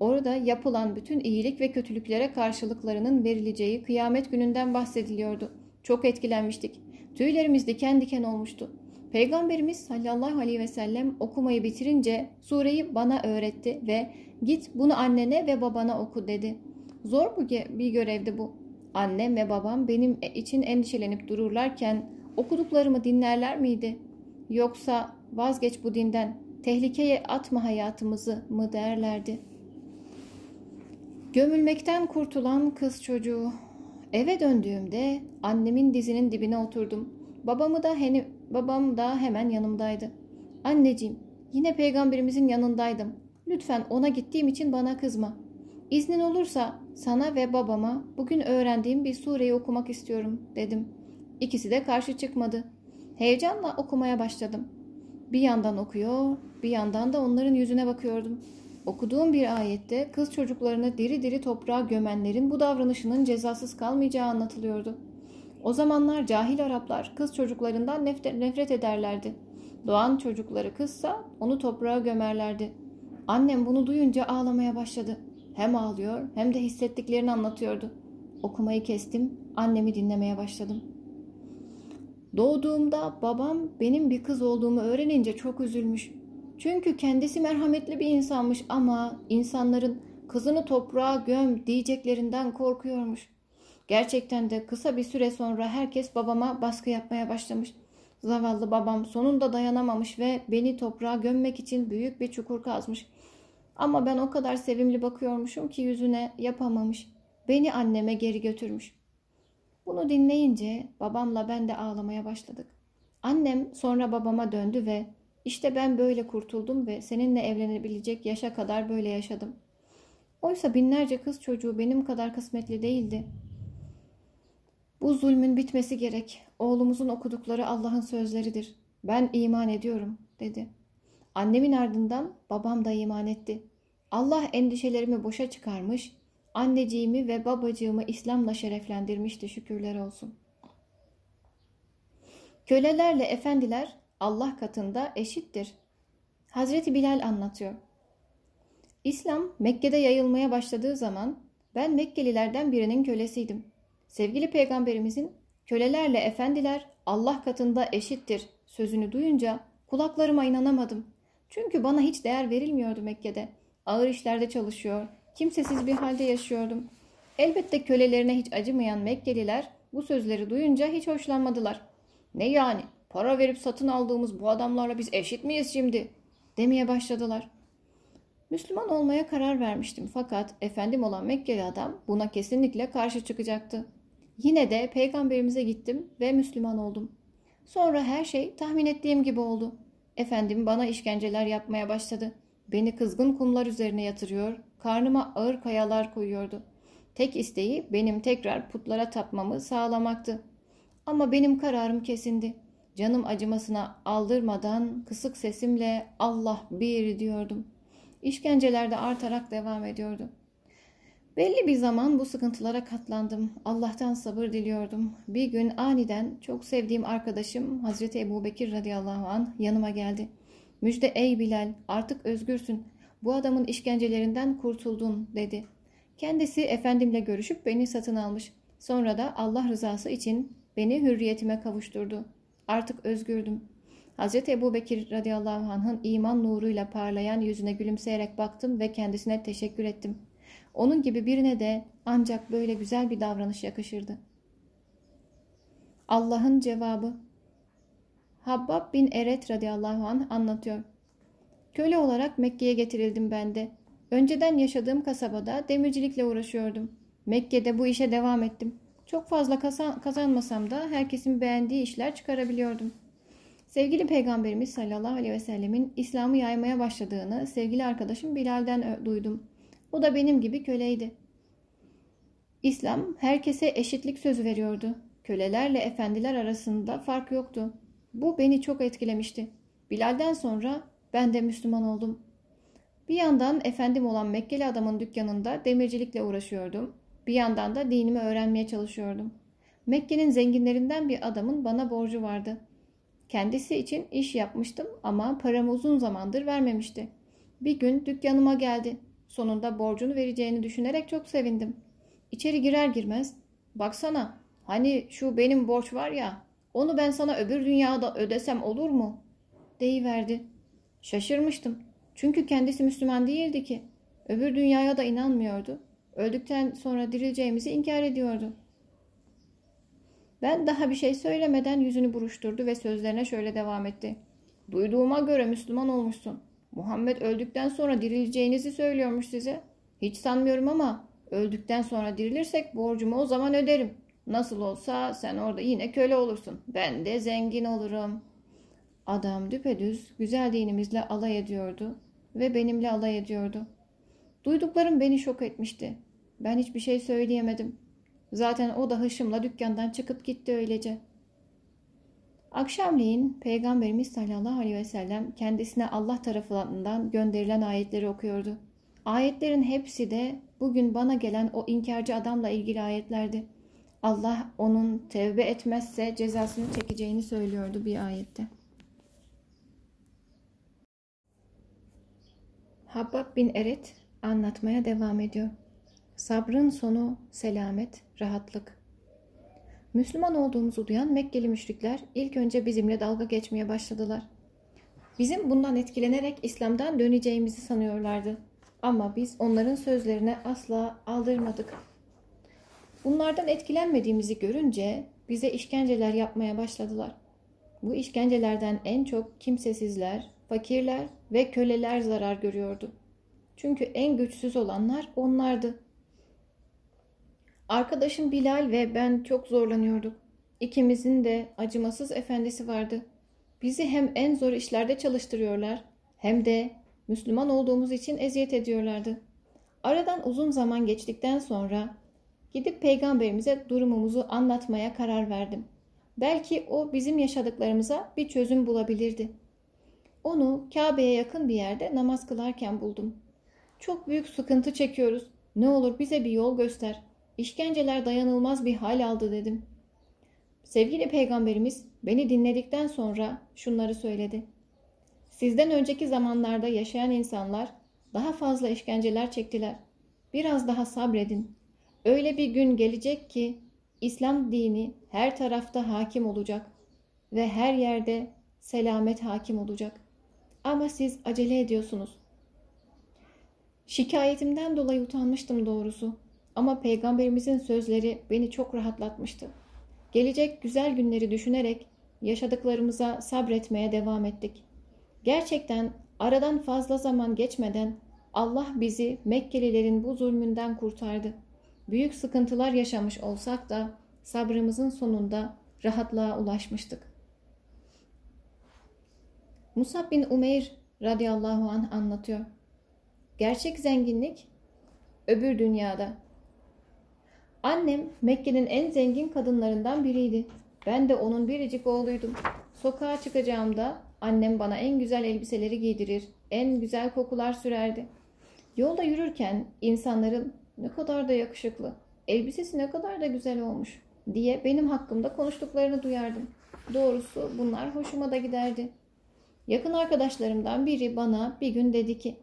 Orada yapılan bütün iyilik ve kötülüklere karşılıklarının verileceği kıyamet gününden bahsediliyordu. Çok etkilenmiştik. Tüylerimiz diken diken olmuştu. Peygamberimiz sallallahu aleyhi ve sellem okumayı bitirince sureyi bana öğretti ve git bunu annene ve babana oku dedi. Zor bir görevdi bu. Annem ve babam benim için endişelenip dururlarken okuduklarımı dinlerler miydi? Yoksa vazgeç bu dinden, tehlikeye atma hayatımızı mı derlerdi? Gömülmekten kurtulan kız çocuğu. Eve döndüğümde annemin dizinin dibine oturdum. Babamı da heni, babam da hemen yanımdaydı. Anneciğim, yine peygamberimizin yanındaydım. Lütfen ona gittiğim için bana kızma. İznin olursa sana ve babama bugün öğrendiğim bir sureyi okumak istiyorum dedim. İkisi de karşı çıkmadı. Heyecanla okumaya başladım. Bir yandan okuyor, bir yandan da onların yüzüne bakıyordum. okuduğum bir ayette kız çocuklarını diri diri toprağa gömenlerin bu davranışının cezasız kalmayacağı anlatılıyordu. O zamanlar cahil Araplar kız çocuklarından nefret ederlerdi. Doğan çocukları kızsa onu toprağa gömerlerdi. Annem bunu duyunca ağlamaya başladı. Hem ağlıyor hem de hissettiklerini anlatıyordu. Okumayı kestim, annemi dinlemeye başladım. Doğduğumda babam benim bir kız olduğumu öğrenince çok üzülmüş. Çünkü kendisi merhametli bir insanmış ama insanların kızını toprağa göm diyeceklerinden korkuyormuş. Gerçekten de kısa bir süre sonra herkes babama baskı yapmaya başlamış. Zavallı babam sonunda dayanamamış ve beni toprağa gömmek için büyük bir çukur kazmış. Ama ben o kadar sevimli bakıyormuşum ki yüzüne yapamamış. Beni anneme geri götürmüş. Bunu dinleyince babamla ben de ağlamaya başladık. Annem sonra babama döndü ve işte ben böyle kurtuldum ve seninle evlenebilecek yaşa kadar böyle yaşadım. Oysa binlerce kız çocuğu benim kadar kısmetli değildi. Bu zulmün bitmesi gerek. Oğlumuzun okudukları Allah'ın sözleridir. Ben iman ediyorum, dedi. Annemin ardından babam da iman etti. Allah endişelerimi boşa çıkarmış, anneciğimi ve babacığımı İslam'la şereflendirmişti şükürler olsun. Kölelerle efendiler Allah katında eşittir. Hazreti Bilal anlatıyor. İslam Mekke'de yayılmaya başladığı zaman ben Mekkelilerden birinin kölesiydim. Sevgili peygamberimizin kölelerle efendiler Allah katında eşittir sözünü duyunca kulaklarıma inanamadım. Çünkü bana hiç değer verilmiyordu Mekke'de. Ağır işlerde çalışıyor, kimsesiz bir halde yaşıyordum. Elbette kölelerine hiç acımayan Mekkeliler bu sözleri duyunca hiç hoşlanmadılar. Ne yani? Para verip satın aldığımız bu adamlarla biz eşit miyiz şimdi? Demeye başladılar. Müslüman olmaya karar vermiştim fakat efendim olan Mekkeli adam buna kesinlikle karşı çıkacaktı. Yine de peygamberimize gittim ve Müslüman oldum. Sonra her şey tahmin ettiğim gibi oldu. Efendim bana işkenceler yapmaya başladı. Beni kızgın kumlar üzerine yatırıyor, karnıma ağır kayalar koyuyordu. Tek isteği benim tekrar putlara tapmamı sağlamaktı. Ama benim kararım kesindi. Canım acımasına aldırmadan kısık sesimle Allah bir diyordum. İşkenceler de artarak devam ediyordu. Belli bir zaman bu sıkıntılara katlandım. Allah'tan sabır diliyordum. Bir gün aniden çok sevdiğim arkadaşım Hazreti Ebu Bekir radıyallahu an yanıma geldi. Müjde ey Bilal artık özgürsün. Bu adamın işkencelerinden kurtuldun dedi. Kendisi efendimle görüşüp beni satın almış. Sonra da Allah rızası için beni hürriyetime kavuşturdu. Artık özgürdüm. Hazreti Ebu Bekir radıyallahu anh'ın iman nuruyla parlayan yüzüne gülümseyerek baktım ve kendisine teşekkür ettim. Onun gibi birine de ancak böyle güzel bir davranış yakışırdı. Allah'ın cevabı Habbab bin Eret radıyallahu anh anlatıyor. Köle olarak Mekke'ye getirildim ben de. Önceden yaşadığım kasabada demircilikle uğraşıyordum. Mekke'de bu işe devam ettim. Çok fazla kazanmasam da herkesin beğendiği işler çıkarabiliyordum. Sevgili Peygamberimiz sallallahu aleyhi ve sellemin İslam'ı yaymaya başladığını sevgili arkadaşım Bilal'den duydum. O da benim gibi köleydi. İslam herkese eşitlik sözü veriyordu. Kölelerle efendiler arasında fark yoktu. Bu beni çok etkilemişti. Bilal'den sonra ben de Müslüman oldum. Bir yandan efendim olan Mekkeli adamın dükkanında demircilikle uğraşıyordum. Bir yandan da dinimi öğrenmeye çalışıyordum. Mekke'nin zenginlerinden bir adamın bana borcu vardı. Kendisi için iş yapmıştım ama paramı uzun zamandır vermemişti. Bir gün dükkanıma geldi. Sonunda borcunu vereceğini düşünerek çok sevindim. İçeri girer girmez, baksana hani şu benim borç var ya, onu ben sana öbür dünyada ödesem olur mu? Deyiverdi. Şaşırmıştım. Çünkü kendisi Müslüman değildi ki. Öbür dünyaya da inanmıyordu. Öldükten sonra dirileceğimizi inkar ediyordu. Ben daha bir şey söylemeden yüzünü buruşturdu ve sözlerine şöyle devam etti. Duyduğuma göre Müslüman olmuşsun. Muhammed öldükten sonra dirileceğinizi söylüyormuş size. Hiç sanmıyorum ama öldükten sonra dirilirsek borcumu o zaman öderim. Nasıl olsa sen orada yine köle olursun. Ben de zengin olurum. Adam düpedüz güzel dinimizle alay ediyordu ve benimle alay ediyordu. Duyduklarım beni şok etmişti. Ben hiçbir şey söyleyemedim. Zaten o da hışımla dükkandan çıkıp gitti öylece. Akşamleyin Peygamberimiz sallallahu aleyhi ve sellem kendisine Allah tarafından gönderilen ayetleri okuyordu. Ayetlerin hepsi de bugün bana gelen o inkarcı adamla ilgili ayetlerdi. Allah onun tevbe etmezse cezasını çekeceğini söylüyordu bir ayette. Habbab bin Eret anlatmaya devam ediyor. Sabrın sonu selamet, rahatlık. Müslüman olduğumuzu duyan Mekkeli müşrikler ilk önce bizimle dalga geçmeye başladılar. Bizim bundan etkilenerek İslam'dan döneceğimizi sanıyorlardı. Ama biz onların sözlerine asla aldırmadık. Bunlardan etkilenmediğimizi görünce bize işkenceler yapmaya başladılar. Bu işkencelerden en çok kimsesizler, fakirler ve köleler zarar görüyordu. Çünkü en güçsüz olanlar onlardı. Arkadaşım Bilal ve ben çok zorlanıyorduk. İkimizin de acımasız efendisi vardı. Bizi hem en zor işlerde çalıştırıyorlar hem de Müslüman olduğumuz için eziyet ediyorlardı. Aradan uzun zaman geçtikten sonra gidip peygamberimize durumumuzu anlatmaya karar verdim. Belki o bizim yaşadıklarımıza bir çözüm bulabilirdi. Onu Kabe'ye yakın bir yerde namaz kılarken buldum. Çok büyük sıkıntı çekiyoruz. Ne olur bize bir yol göster. İşkenceler dayanılmaz bir hal aldı dedim. Sevgili peygamberimiz beni dinledikten sonra şunları söyledi. Sizden önceki zamanlarda yaşayan insanlar daha fazla işkenceler çektiler. Biraz daha sabredin. Öyle bir gün gelecek ki İslam dini her tarafta hakim olacak ve her yerde selamet hakim olacak. Ama siz acele ediyorsunuz. Şikayetimden dolayı utanmıştım doğrusu. Ama peygamberimizin sözleri beni çok rahatlatmıştı. Gelecek güzel günleri düşünerek yaşadıklarımıza sabretmeye devam ettik. Gerçekten aradan fazla zaman geçmeden Allah bizi Mekkelilerin bu zulmünden kurtardı. Büyük sıkıntılar yaşamış olsak da sabrımızın sonunda rahatlığa ulaşmıştık. Musab bin Umeyr radıyallahu anh anlatıyor. Gerçek zenginlik öbür dünyada. Annem Mekke'nin en zengin kadınlarından biriydi. Ben de onun biricik oğluydum. Sokağa çıkacağımda annem bana en güzel elbiseleri giydirir, en güzel kokular sürerdi. Yolda yürürken insanların ne kadar da yakışıklı, elbisesi ne kadar da güzel olmuş diye benim hakkımda konuştuklarını duyardım. Doğrusu bunlar hoşuma da giderdi. Yakın arkadaşlarımdan biri bana bir gün dedi ki,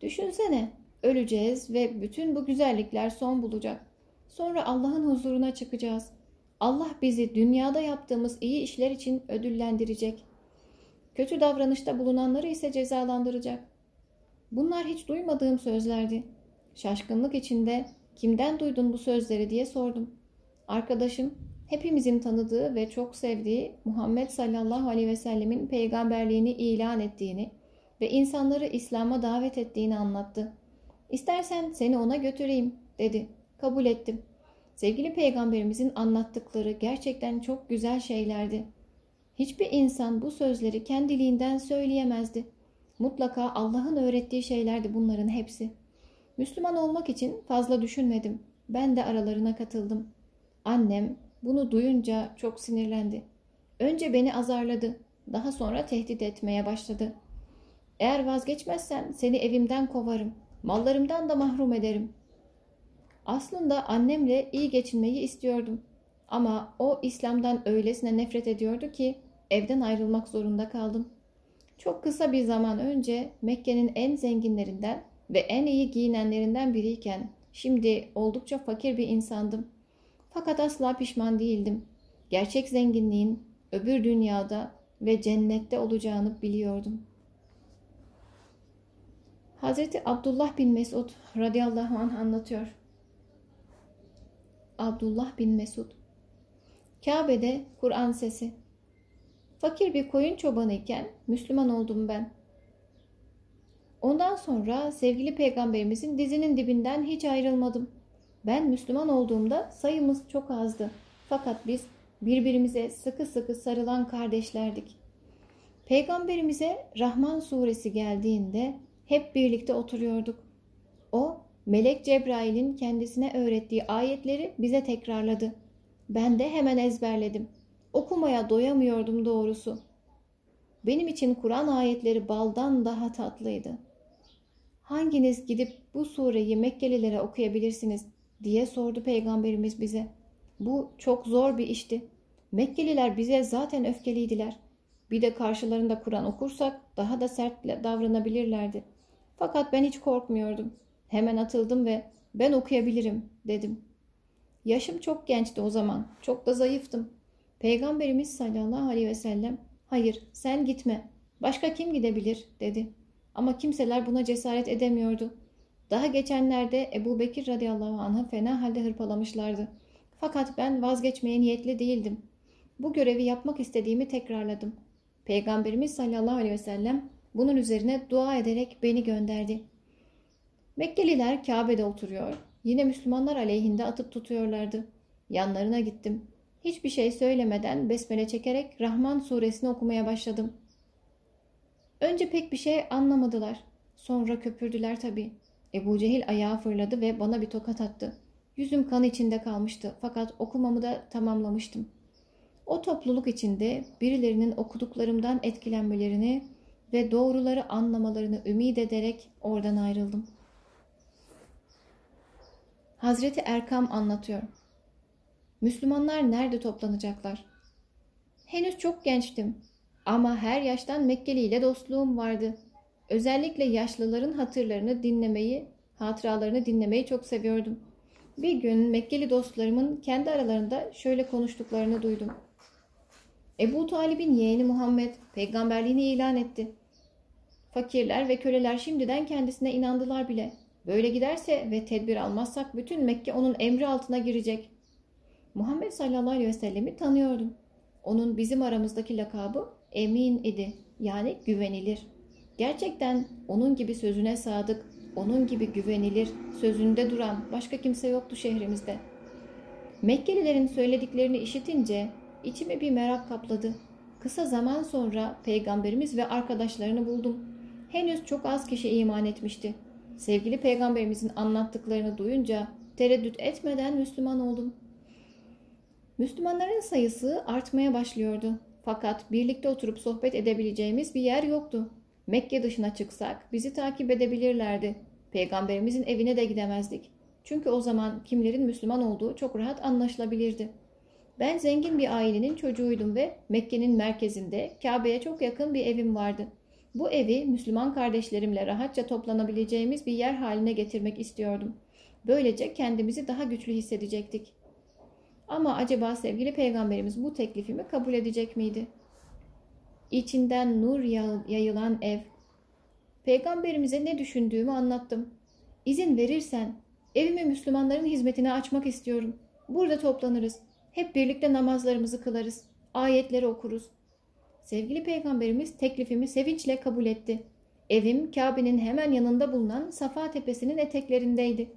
Düşünsene, öleceğiz ve bütün bu güzellikler son bulacak. Sonra Allah'ın huzuruna çıkacağız. Allah bizi dünyada yaptığımız iyi işler için ödüllendirecek. Kötü davranışta bulunanları ise cezalandıracak. Bunlar hiç duymadığım sözlerdi. Şaşkınlık içinde kimden duydun bu sözleri diye sordum. Arkadaşım hepimizin tanıdığı ve çok sevdiği Muhammed sallallahu aleyhi ve sellemin peygamberliğini ilan ettiğini ve insanları İslam'a davet ettiğini anlattı. İstersen seni ona götüreyim dedi. Kabul ettim. Sevgili peygamberimizin anlattıkları gerçekten çok güzel şeylerdi. Hiçbir insan bu sözleri kendiliğinden söyleyemezdi. Mutlaka Allah'ın öğrettiği şeylerdi bunların hepsi. Müslüman olmak için fazla düşünmedim. Ben de aralarına katıldım. Annem bunu duyunca çok sinirlendi. Önce beni azarladı. Daha sonra tehdit etmeye başladı. Eğer vazgeçmezsen seni evimden kovarım. Mallarımdan da mahrum ederim. Aslında annemle iyi geçinmeyi istiyordum. Ama o İslam'dan öylesine nefret ediyordu ki evden ayrılmak zorunda kaldım. Çok kısa bir zaman önce Mekke'nin en zenginlerinden ve en iyi giyinenlerinden biriyken şimdi oldukça fakir bir insandım. Fakat asla pişman değildim. Gerçek zenginliğin öbür dünyada ve cennette olacağını biliyordum. Hazreti Abdullah bin Mesud radıyallahu anh anlatıyor. Abdullah bin Mesud Kabe'de Kur'an sesi Fakir bir koyun çobanı iken Müslüman oldum ben. Ondan sonra sevgili peygamberimizin dizinin dibinden hiç ayrılmadım. Ben Müslüman olduğumda sayımız çok azdı. Fakat biz birbirimize sıkı sıkı sarılan kardeşlerdik. Peygamberimize Rahman suresi geldiğinde hep birlikte oturuyorduk. O, Melek Cebrail'in kendisine öğrettiği ayetleri bize tekrarladı. Ben de hemen ezberledim. Okumaya doyamıyordum doğrusu. Benim için Kur'an ayetleri baldan daha tatlıydı. hanginiz gidip bu sureyi Mekkelilere okuyabilirsiniz diye sordu peygamberimiz bize. Bu çok zor bir işti. Mekkeliler bize zaten öfkeliydiler. Bir de karşılarında Kur'an okursak daha da sert davranabilirlerdi. Fakat ben hiç korkmuyordum. Hemen atıldım ve ben okuyabilirim dedim. Yaşım çok gençti o zaman. Çok da zayıftım. Peygamberimiz sallallahu aleyhi ve sellem hayır sen gitme. Başka kim gidebilir dedi. Ama kimseler buna cesaret edemiyordu. Daha geçenlerde Ebu Bekir radıyallahu anh'ı fena halde hırpalamışlardı. Fakat ben vazgeçmeye niyetli değildim. Bu görevi yapmak istediğimi tekrarladım. Peygamberimiz sallallahu aleyhi ve sellem bunun üzerine dua ederek beni gönderdi. Mekkeliler Kabe'de oturuyor. Yine Müslümanlar aleyhinde atıp tutuyorlardı. Yanlarına gittim. Hiçbir şey söylemeden besmele çekerek Rahman suresini okumaya başladım. Önce pek bir şey anlamadılar. Sonra köpürdüler tabii. Ebu Cehil ayağa fırladı ve bana bir tokat attı. Yüzüm kan içinde kalmıştı fakat okumamı da tamamlamıştım. O topluluk içinde birilerinin okuduklarımdan etkilenmelerini ve doğruları anlamalarını ümit ederek oradan ayrıldım. Hazreti Erkam anlatıyor. Müslümanlar nerede toplanacaklar? Henüz çok gençtim ama her yaştan Mekkeli ile dostluğum vardı. Özellikle yaşlıların hatırlarını dinlemeyi, hatıralarını dinlemeyi çok seviyordum. Bir gün Mekkeli dostlarımın kendi aralarında şöyle konuştuklarını duydum. Ebu Talib'in yeğeni Muhammed peygamberliğini ilan etti. Fakirler ve köleler şimdiden kendisine inandılar bile. Böyle giderse ve tedbir almazsak bütün Mekke onun emri altına girecek. Muhammed sallallahu aleyhi ve sellemi tanıyordum. Onun bizim aramızdaki lakabı Emin idi. Yani güvenilir. Gerçekten onun gibi sözüne sadık, onun gibi güvenilir, sözünde duran başka kimse yoktu şehrimizde. Mekkelilerin söylediklerini işitince içime bir merak kapladı. Kısa zaman sonra peygamberimiz ve arkadaşlarını buldum. Henüz çok az kişi iman etmişti. Sevgili peygamberimizin anlattıklarını duyunca tereddüt etmeden Müslüman oldum. Müslümanların sayısı artmaya başlıyordu. Fakat birlikte oturup sohbet edebileceğimiz bir yer yoktu. Mekke dışına çıksak bizi takip edebilirlerdi. Peygamberimizin evine de gidemezdik. Çünkü o zaman kimlerin Müslüman olduğu çok rahat anlaşılabilirdi. Ben zengin bir ailenin çocuğuydum ve Mekke'nin merkezinde Kabe'ye çok yakın bir evim vardı. Bu evi Müslüman kardeşlerimle rahatça toplanabileceğimiz bir yer haline getirmek istiyordum. Böylece kendimizi daha güçlü hissedecektik. Ama acaba sevgili peygamberimiz bu teklifimi kabul edecek miydi? İçinden nur yayılan ev. Peygamberimize ne düşündüğümü anlattım. İzin verirsen evimi Müslümanların hizmetine açmak istiyorum. Burada toplanırız. Hep birlikte namazlarımızı kılarız. Ayetleri okuruz. Sevgili peygamberimiz teklifimi sevinçle kabul etti. Evim Kabe'nin hemen yanında bulunan Safa Tepesi'nin eteklerindeydi.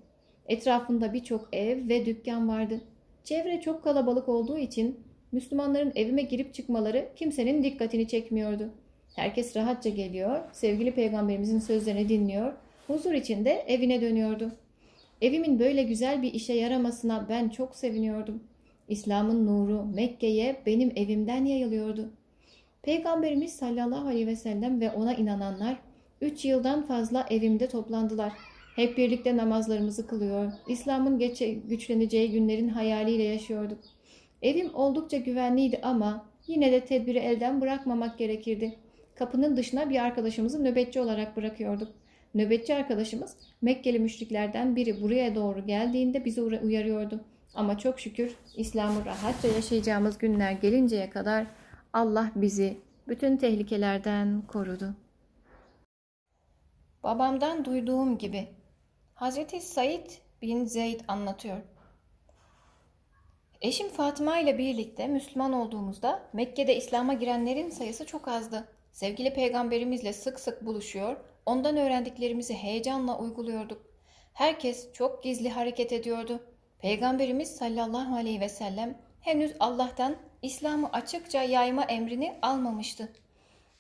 Etrafında birçok ev ve dükkan vardı. Çevre çok kalabalık olduğu için Müslümanların evime girip çıkmaları kimsenin dikkatini çekmiyordu. Herkes rahatça geliyor, sevgili peygamberimizin sözlerini dinliyor, huzur içinde evine dönüyordu. Evimin böyle güzel bir işe yaramasına ben çok seviniyordum. İslam'ın nuru Mekke'ye benim evimden yayılıyordu. Peygamberimiz sallallahu aleyhi ve sellem ve ona inananlar üç yıldan fazla evimde toplandılar. Hep birlikte namazlarımızı kılıyor. İslam'ın güçleneceği günlerin hayaliyle yaşıyorduk. Evim oldukça güvenliydi ama yine de tedbiri elden bırakmamak gerekirdi. Kapının dışına bir arkadaşımızı nöbetçi olarak bırakıyorduk. Nöbetçi arkadaşımız Mekkeli müşriklerden biri buraya doğru geldiğinde bizi uyarıyordu. Ama çok şükür İslam'ı rahatça yaşayacağımız günler gelinceye kadar Allah bizi bütün tehlikelerden korudu. Babamdan duyduğum gibi Hazreti Said bin Zeyd anlatıyor. Eşim Fatıma ile birlikte Müslüman olduğumuzda Mekke'de İslam'a girenlerin sayısı çok azdı. Sevgili peygamberimizle sık sık buluşuyor, ondan öğrendiklerimizi heyecanla uyguluyorduk. Herkes çok gizli hareket ediyordu. Peygamberimiz sallallahu aleyhi ve sellem henüz Allah'tan İslam'ı açıkça yayma emrini almamıştı.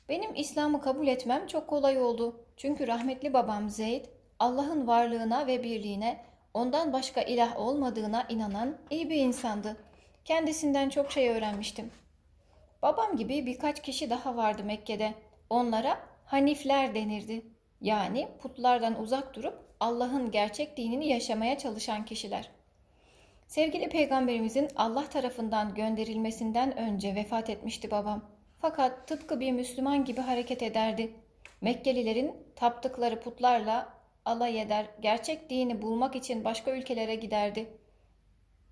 Benim İslam'ı kabul etmem çok kolay oldu. Çünkü rahmetli babam Zeyd Allah'ın varlığına ve birliğine, ondan başka ilah olmadığına inanan iyi bir insandı. Kendisinden çok şey öğrenmiştim. Babam gibi birkaç kişi daha vardı Mekke'de. Onlara Hanifler denirdi. Yani putlardan uzak durup Allah'ın gerçek dinini yaşamaya çalışan kişiler. Sevgili peygamberimizin Allah tarafından gönderilmesinden önce vefat etmişti babam. Fakat tıpkı bir Müslüman gibi hareket ederdi. Mekkelilerin taptıkları putlarla alay eder, gerçek dini bulmak için başka ülkelere giderdi.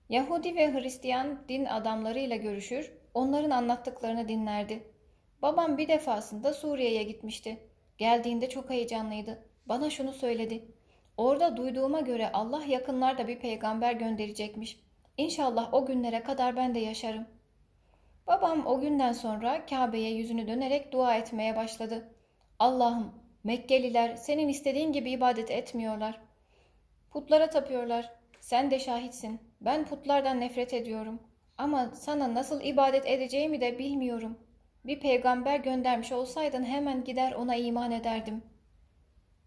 Yahudi ve Hristiyan din adamlarıyla görüşür, onların anlattıklarını dinlerdi. Babam bir defasında Suriye'ye gitmişti. Geldiğinde çok heyecanlıydı. Bana şunu söyledi. Orada duyduğuma göre Allah yakınlarda bir peygamber gönderecekmiş. İnşallah o günlere kadar ben de yaşarım. Babam o günden sonra Kabe'ye yüzünü dönerek dua etmeye başladı. Allah'ım Mekkeliler senin istediğin gibi ibadet etmiyorlar. Putlara tapıyorlar. Sen de şahitsin. Ben putlardan nefret ediyorum. Ama sana nasıl ibadet edeceğimi de bilmiyorum. Bir peygamber göndermiş olsaydın hemen gider ona iman ederdim.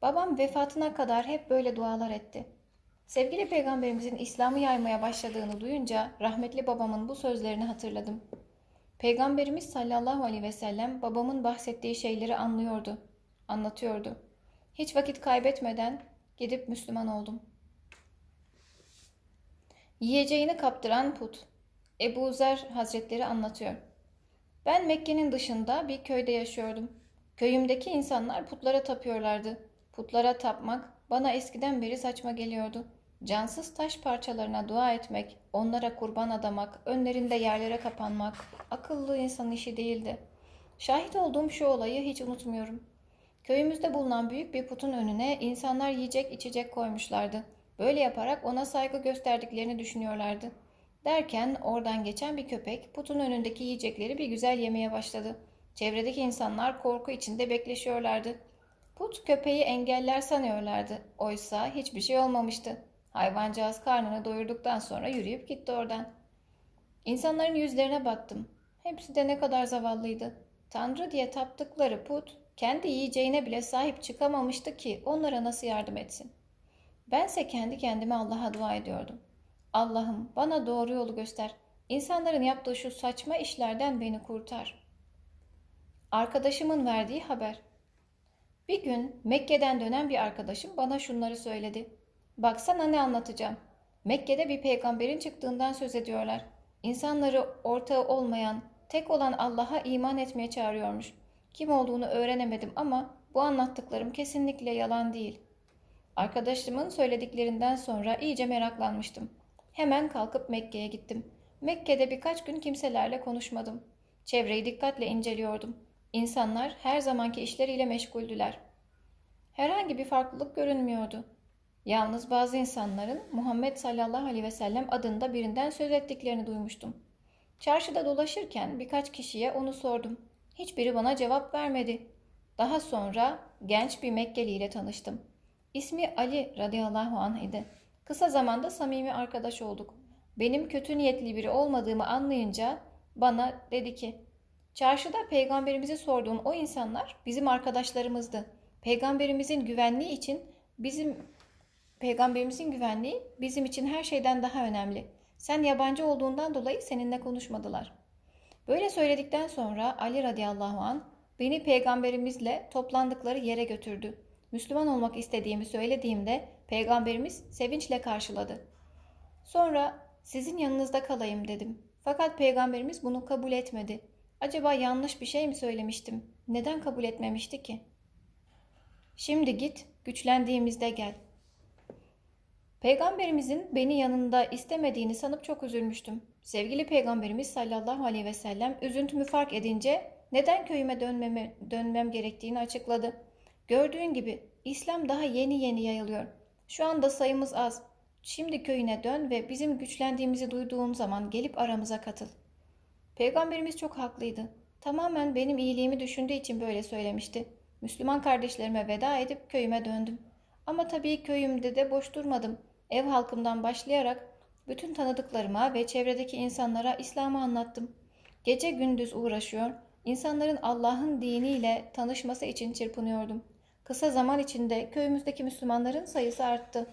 Babam vefatına kadar hep böyle dualar etti. Sevgili peygamberimizin İslam'ı yaymaya başladığını duyunca rahmetli babamın bu sözlerini hatırladım. Peygamberimiz sallallahu aleyhi ve sellem babamın bahsettiği şeyleri anlıyordu, anlatıyordu. Hiç vakit kaybetmeden gidip Müslüman oldum. Yiyeceğini kaptıran put. Ebu Zer Hazretleri anlatıyor. Ben Mekke'nin dışında bir köyde yaşıyordum. Köyümdeki insanlar putlara tapıyorlardı. Putlara tapmak bana eskiden beri saçma geliyordu. Cansız taş parçalarına dua etmek, onlara kurban adamak, önlerinde yerlere kapanmak akıllı insan işi değildi. Şahit olduğum şu olayı hiç unutmuyorum. Köyümüzde bulunan büyük bir putun önüne insanlar yiyecek içecek koymuşlardı. Böyle yaparak ona saygı gösterdiklerini düşünüyorlardı. Derken oradan geçen bir köpek putun önündeki yiyecekleri bir güzel yemeye başladı. Çevredeki insanlar korku içinde bekleşiyorlardı. Put köpeği engeller sanıyorlardı. Oysa hiçbir şey olmamıştı. Hayvancağız karnını doyurduktan sonra yürüyüp gitti oradan. İnsanların yüzlerine baktım. Hepsi de ne kadar zavallıydı. Tanrı diye taptıkları put kendi yiyeceğine bile sahip çıkamamıştı ki onlara nasıl yardım etsin. Bense kendi kendime Allah'a dua ediyordum. Allah'ım bana doğru yolu göster. İnsanların yaptığı şu saçma işlerden beni kurtar. Arkadaşımın verdiği haber. Bir gün Mekke'den dönen bir arkadaşım bana şunları söyledi. Baksana ne anlatacağım. Mekke'de bir peygamberin çıktığından söz ediyorlar. İnsanları ortağı olmayan, tek olan Allah'a iman etmeye çağırıyormuş. Kim olduğunu öğrenemedim ama bu anlattıklarım kesinlikle yalan değil. Arkadaşımın söylediklerinden sonra iyice meraklanmıştım. Hemen kalkıp Mekke'ye gittim. Mekke'de birkaç gün kimselerle konuşmadım. Çevreyi dikkatle inceliyordum. İnsanlar her zamanki işleriyle meşguldüler. Herhangi bir farklılık görünmüyordu. Yalnız bazı insanların Muhammed sallallahu aleyhi ve sellem adında birinden söz ettiklerini duymuştum. Çarşıda dolaşırken birkaç kişiye onu sordum. Hiçbiri bana cevap vermedi. Daha sonra genç bir Mekkeli ile tanıştım. İsmi Ali radıyallahu anh idi. Kısa zamanda samimi arkadaş olduk. Benim kötü niyetli biri olmadığımı anlayınca bana dedi ki Çarşıda peygamberimizi sorduğum o insanlar bizim arkadaşlarımızdı. Peygamberimizin güvenliği için bizim peygamberimizin güvenliği bizim için her şeyden daha önemli. Sen yabancı olduğundan dolayı seninle konuşmadılar. Böyle söyledikten sonra Ali radıyallahu an beni peygamberimizle toplandıkları yere götürdü. Müslüman olmak istediğimi söylediğimde peygamberimiz sevinçle karşıladı. Sonra sizin yanınızda kalayım dedim. Fakat peygamberimiz bunu kabul etmedi. Acaba yanlış bir şey mi söylemiştim? Neden kabul etmemişti ki? Şimdi git, güçlendiğimizde gel. Peygamberimizin beni yanında istemediğini sanıp çok üzülmüştüm. Sevgili peygamberimiz sallallahu aleyhi ve sellem üzüntümü fark edince neden köyüme dönmeme, dönmem gerektiğini açıkladı. Gördüğün gibi İslam daha yeni yeni yayılıyor. Şu anda sayımız az. Şimdi köyüne dön ve bizim güçlendiğimizi duyduğum zaman gelip aramıza katıl. Peygamberimiz çok haklıydı. Tamamen benim iyiliğimi düşündüğü için böyle söylemişti. Müslüman kardeşlerime veda edip köyüme döndüm. Ama tabii köyümde de boş durmadım. Ev halkımdan başlayarak bütün tanıdıklarıma ve çevredeki insanlara İslam'ı anlattım. Gece gündüz uğraşıyor, insanların Allah'ın diniyle tanışması için çırpınıyordum. Kısa zaman içinde köyümüzdeki Müslümanların sayısı arttı.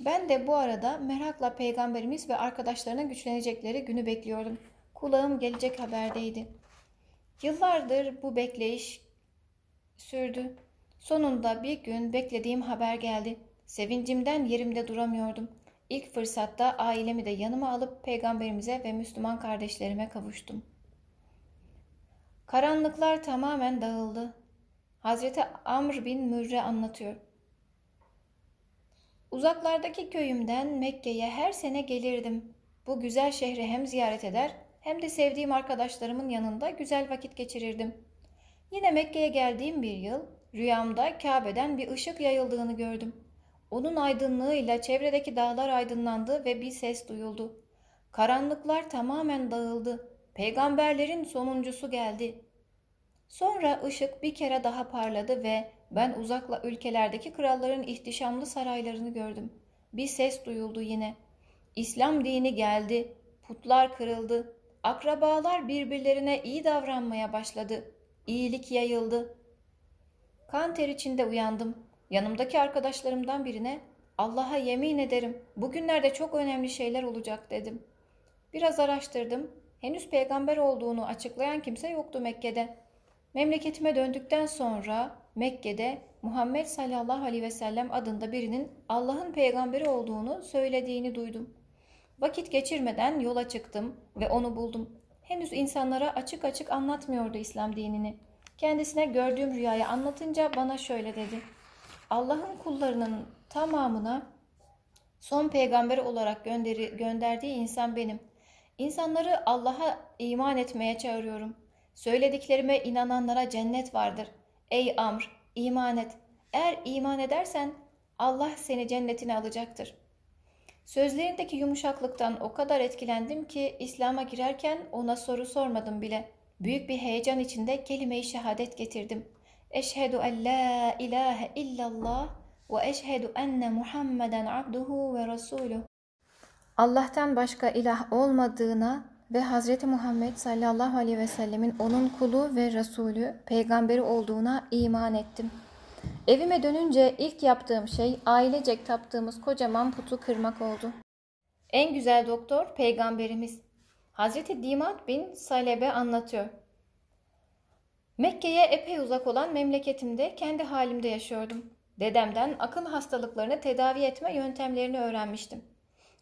Ben de bu arada merakla peygamberimiz ve arkadaşlarına güçlenecekleri günü bekliyordum. Kulağım gelecek haberdeydi. Yıllardır bu bekleyiş sürdü. Sonunda bir gün beklediğim haber geldi. Sevincimden yerimde duramıyordum. İlk fırsatta ailemi de yanıma alıp peygamberimize ve Müslüman kardeşlerime kavuştum. Karanlıklar tamamen dağıldı. Hazreti Amr bin Mürre anlatıyor. Uzaklardaki köyümden Mekke'ye her sene gelirdim. Bu güzel şehri hem ziyaret eder hem de sevdiğim arkadaşlarımın yanında güzel vakit geçirirdim. Yine Mekke'ye geldiğim bir yıl rüyamda Kabe'den bir ışık yayıldığını gördüm. Onun aydınlığıyla çevredeki dağlar aydınlandı ve bir ses duyuldu. Karanlıklar tamamen dağıldı. Peygamberlerin sonuncusu geldi. Sonra ışık bir kere daha parladı ve ben uzakla ülkelerdeki kralların ihtişamlı saraylarını gördüm. Bir ses duyuldu yine. İslam dini geldi. Putlar kırıldı. Akrabalar birbirlerine iyi davranmaya başladı. İyilik yayıldı. Kan ter içinde uyandım. Yanımdaki arkadaşlarımdan birine Allah'a yemin ederim bugünlerde çok önemli şeyler olacak dedim. Biraz araştırdım. Henüz peygamber olduğunu açıklayan kimse yoktu Mekke'de. Memleketime döndükten sonra Mekke'de Muhammed sallallahu aleyhi ve sellem adında birinin Allah'ın peygamberi olduğunu söylediğini duydum. Vakit geçirmeden yola çıktım ve onu buldum. Henüz insanlara açık açık anlatmıyordu İslam dinini. Kendisine gördüğüm rüyayı anlatınca bana şöyle dedi. Allah'ın kullarının tamamına son peygamber olarak gönderi, gönderdiği insan benim. İnsanları Allah'a iman etmeye çağırıyorum. Söylediklerime inananlara cennet vardır. Ey Amr, iman et. Eğer iman edersen Allah seni cennetine alacaktır. Sözlerindeki yumuşaklıktan o kadar etkilendim ki İslam'a girerken ona soru sormadım bile. Büyük bir heyecan içinde kelime-i şehadet getirdim. Eşhedü en la ilahe illallah ve eşhedü enne Muhammeden abduhu ve resuluh. Allah'tan başka ilah olmadığına ve Hz. Muhammed sallallahu aleyhi ve sellemin onun kulu ve Resulü, peygamberi olduğuna iman ettim. Evime dönünce ilk yaptığım şey ailecek taptığımız kocaman putu kırmak oldu. En güzel doktor peygamberimiz. Hz. Dimat bin Salebe anlatıyor. Mekke'ye epey uzak olan memleketimde kendi halimde yaşıyordum. Dedemden akıl hastalıklarını tedavi etme yöntemlerini öğrenmiştim.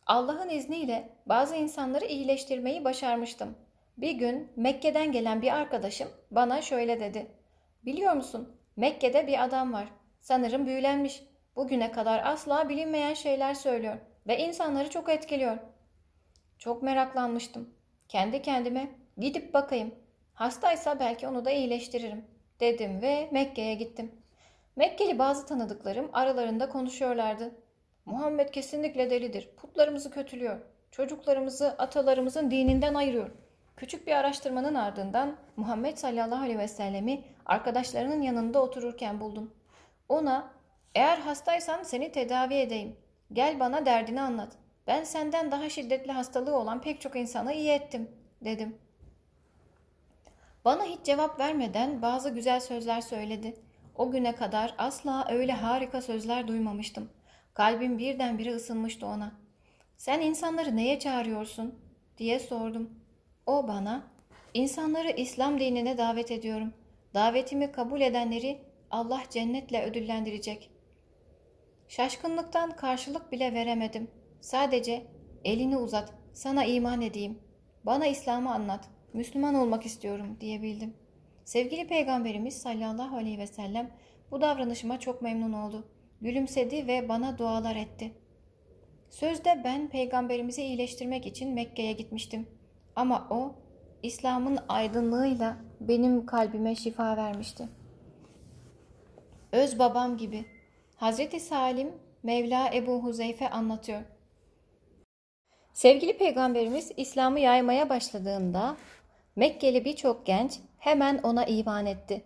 Allah'ın izniyle bazı insanları iyileştirmeyi başarmıştım. Bir gün Mekke'den gelen bir arkadaşım bana şöyle dedi. Biliyor musun? Mekke'de bir adam var. Sanırım büyülenmiş. Bugüne kadar asla bilinmeyen şeyler söylüyor ve insanları çok etkiliyor. Çok meraklanmıştım. Kendi kendime gidip bakayım. Hastaysa belki onu da iyileştiririm dedim ve Mekke'ye gittim. Mekkeli bazı tanıdıklarım aralarında konuşuyorlardı. Muhammed kesinlikle delidir. Putlarımızı kötülüyor. Çocuklarımızı atalarımızın dininden ayırıyor. Küçük bir araştırmanın ardından Muhammed sallallahu aleyhi ve sellemi arkadaşlarının yanında otururken buldum. Ona eğer hastaysan seni tedavi edeyim. Gel bana derdini anlat. Ben senden daha şiddetli hastalığı olan pek çok insanı iyi ettim dedim. Bana hiç cevap vermeden bazı güzel sözler söyledi. O güne kadar asla öyle harika sözler duymamıştım. Kalbim birdenbire ısınmıştı ona. Sen insanları neye çağırıyorsun? diye sordum. O bana, insanları İslam dinine davet ediyorum. Davetimi kabul edenleri Allah cennetle ödüllendirecek. Şaşkınlıktan karşılık bile veremedim. Sadece elini uzat, sana iman edeyim. Bana İslam'ı anlat, Müslüman olmak istiyorum diyebildim. Sevgili Peygamberimiz sallallahu aleyhi ve sellem bu davranışıma çok memnun oldu. Gülümsedi ve bana dualar etti. Sözde ben peygamberimizi iyileştirmek için Mekke'ye gitmiştim. Ama o İslam'ın aydınlığıyla benim kalbime şifa vermişti. Öz babam gibi. Hazreti Salim Mevla Ebu Huzeyfe anlatıyor. Sevgili peygamberimiz İslam'ı yaymaya başladığında Mekkeli birçok genç hemen ona iman etti.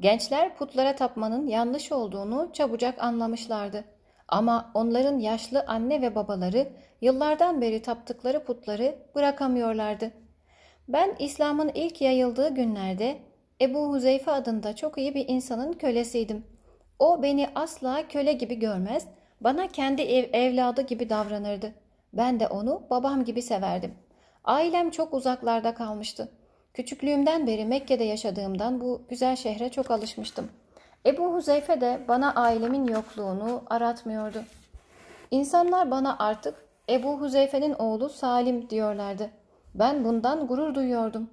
Gençler putlara tapmanın yanlış olduğunu çabucak anlamışlardı. Ama onların yaşlı anne ve babaları yıllardan beri taptıkları putları bırakamıyorlardı. Ben İslam'ın ilk yayıldığı günlerde Ebu Huzeyfe adında çok iyi bir insanın kölesiydim. O beni asla köle gibi görmez, bana kendi ev, evladı gibi davranırdı. Ben de onu babam gibi severdim. Ailem çok uzaklarda kalmıştı. Küçüklüğümden beri Mekke'de yaşadığımdan bu güzel şehre çok alışmıştım. Ebu Huzeyfe de bana ailemin yokluğunu aratmıyordu. İnsanlar bana artık Ebu Huzeyfe'nin oğlu Salim diyorlardı. Ben bundan gurur duyuyordum.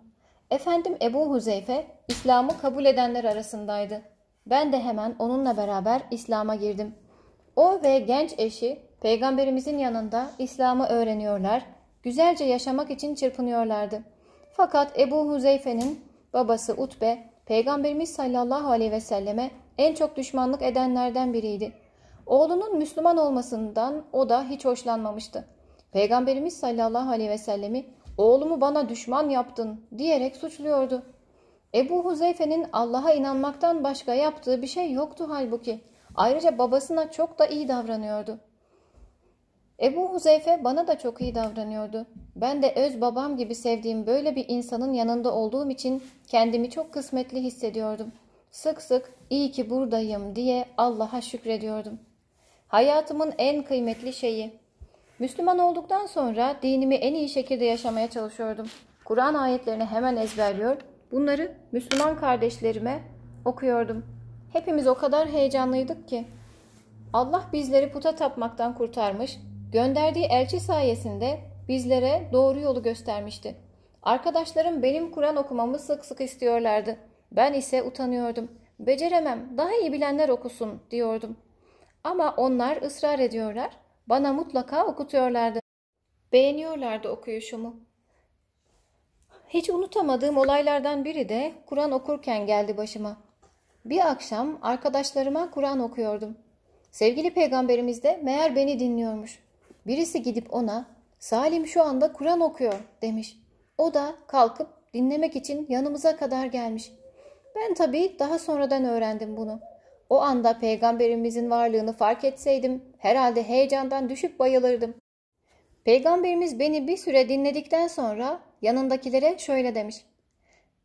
Efendim Ebu Huzeyfe İslam'ı kabul edenler arasındaydı. Ben de hemen onunla beraber İslam'a girdim. O ve genç eşi peygamberimizin yanında İslam'ı öğreniyorlar, güzelce yaşamak için çırpınıyorlardı. Fakat Ebu Huzeyfe'nin babası Utbe, peygamberimiz sallallahu aleyhi ve selleme en çok düşmanlık edenlerden biriydi. Oğlunun Müslüman olmasından o da hiç hoşlanmamıştı. Peygamberimiz sallallahu aleyhi ve sellemi oğlumu bana düşman yaptın diyerek suçluyordu. Ebu Huzeyfe'nin Allah'a inanmaktan başka yaptığı bir şey yoktu halbuki. Ayrıca babasına çok da iyi davranıyordu. Ebu Huzeyfe bana da çok iyi davranıyordu. Ben de öz babam gibi sevdiğim böyle bir insanın yanında olduğum için kendimi çok kısmetli hissediyordum. Sık sık iyi ki buradayım diye Allah'a şükrediyordum. Hayatımın en kıymetli şeyi. Müslüman olduktan sonra dinimi en iyi şekilde yaşamaya çalışıyordum. Kur'an ayetlerini hemen ezberliyor, bunları Müslüman kardeşlerime okuyordum. Hepimiz o kadar heyecanlıydık ki. Allah bizleri puta tapmaktan kurtarmış, gönderdiği elçi sayesinde bizlere doğru yolu göstermişti. Arkadaşlarım benim Kur'an okumamı sık sık istiyorlardı. Ben ise utanıyordum. Beceremem, daha iyi bilenler okusun diyordum. Ama onlar ısrar ediyorlar, bana mutlaka okutuyorlardı. Beğeniyorlardı okuyuşumu. Hiç unutamadığım olaylardan biri de Kur'an okurken geldi başıma. Bir akşam arkadaşlarıma Kur'an okuyordum. Sevgili peygamberimiz de meğer beni dinliyormuş. Birisi gidip ona Salim şu anda Kur'an okuyor demiş. O da kalkıp dinlemek için yanımıza kadar gelmiş. Ben tabii daha sonradan öğrendim bunu. O anda peygamberimizin varlığını fark etseydim herhalde heyecandan düşüp bayılırdım. Peygamberimiz beni bir süre dinledikten sonra yanındakilere şöyle demiş.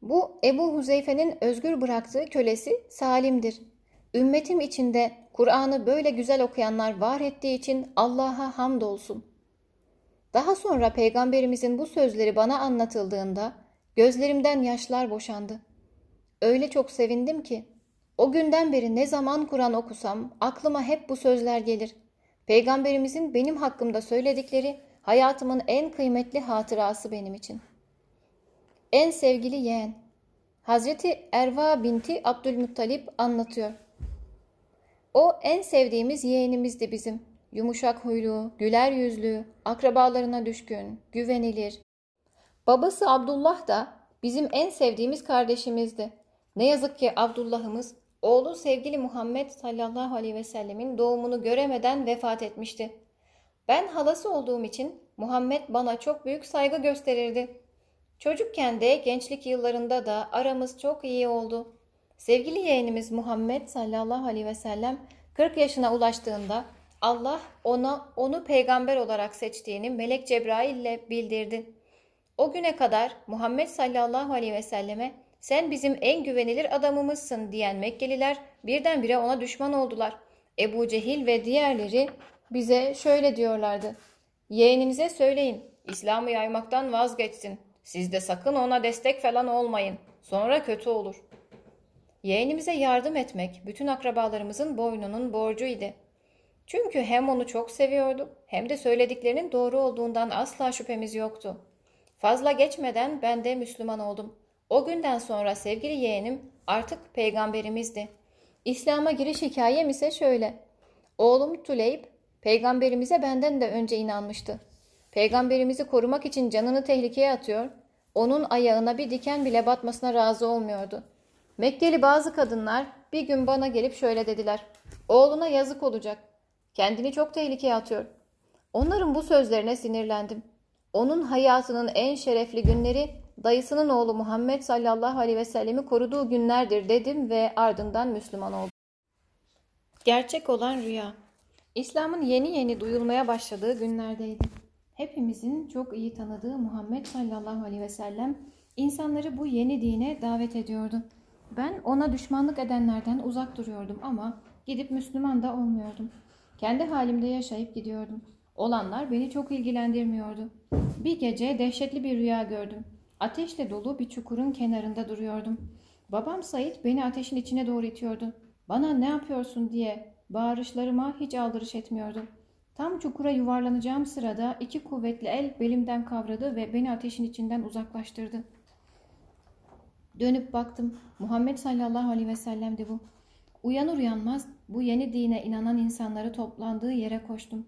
Bu Ebu Huzeyfe'nin özgür bıraktığı kölesi Salim'dir. Ümmetim içinde Kur'an'ı böyle güzel okuyanlar var ettiği için Allah'a hamdolsun. Daha sonra peygamberimizin bu sözleri bana anlatıldığında gözlerimden yaşlar boşandı. Öyle çok sevindim ki o günden beri ne zaman Kur'an okusam aklıma hep bu sözler gelir. Peygamberimizin benim hakkımda söyledikleri hayatımın en kıymetli hatırası benim için. En sevgili yeğen Hazreti Erva binti Abdülmuttalip anlatıyor. O en sevdiğimiz yeğenimizdi bizim. Yumuşak huylu, güler yüzlü, akrabalarına düşkün, güvenilir. Babası Abdullah da bizim en sevdiğimiz kardeşimizdi. Ne yazık ki Abdullah'ımız oğlu sevgili Muhammed sallallahu aleyhi ve sellemin doğumunu göremeden vefat etmişti. Ben halası olduğum için Muhammed bana çok büyük saygı gösterirdi. Çocukken de gençlik yıllarında da aramız çok iyi oldu. Sevgili yeğenimiz Muhammed sallallahu aleyhi ve sellem 40 yaşına ulaştığında Allah ona onu peygamber olarak seçtiğini Melek Cebrail ile bildirdi. O güne kadar Muhammed sallallahu aleyhi ve selleme sen bizim en güvenilir adamımızsın diyen Mekkeliler birdenbire ona düşman oldular. Ebu Cehil ve diğerleri bize şöyle diyorlardı. Yeğeninize söyleyin İslam'ı yaymaktan vazgeçsin. Siz de sakın ona destek falan olmayın. Sonra kötü olur. Yeğenimize yardım etmek bütün akrabalarımızın boynunun borcuydu. Çünkü hem onu çok seviyorduk hem de söylediklerinin doğru olduğundan asla şüphemiz yoktu. Fazla geçmeden ben de Müslüman oldum. O günden sonra sevgili yeğenim artık peygamberimizdi. İslam'a giriş hikayem ise şöyle. Oğlum Tuleyb peygamberimize benden de önce inanmıştı. Peygamberimizi korumak için canını tehlikeye atıyor, onun ayağına bir diken bile batmasına razı olmuyordu. Mekkeli bazı kadınlar bir gün bana gelip şöyle dediler. Oğluna yazık olacak. Kendini çok tehlikeye atıyor. Onların bu sözlerine sinirlendim. Onun hayatının en şerefli günleri dayısının oğlu Muhammed sallallahu aleyhi ve sellemi koruduğu günlerdir dedim ve ardından Müslüman oldum. Gerçek olan rüya. İslam'ın yeni yeni duyulmaya başladığı günlerdeydim. Hepimizin çok iyi tanıdığı Muhammed sallallahu aleyhi ve sellem insanları bu yeni dine davet ediyordu. Ben ona düşmanlık edenlerden uzak duruyordum ama gidip Müslüman da olmuyordum. Kendi halimde yaşayıp gidiyordum. Olanlar beni çok ilgilendirmiyordu. Bir gece dehşetli bir rüya gördüm. Ateşle dolu bir çukurun kenarında duruyordum. Babam Said beni ateşin içine doğru itiyordu. Bana ne yapıyorsun diye bağırışlarıma hiç aldırış etmiyordu. Tam çukura yuvarlanacağım sırada iki kuvvetli el belimden kavradı ve beni ateşin içinden uzaklaştırdı. Dönüp baktım. Muhammed sallallahu aleyhi ve sellem'di bu. Uyanır uyanmaz bu yeni dine inanan insanları toplandığı yere koştum.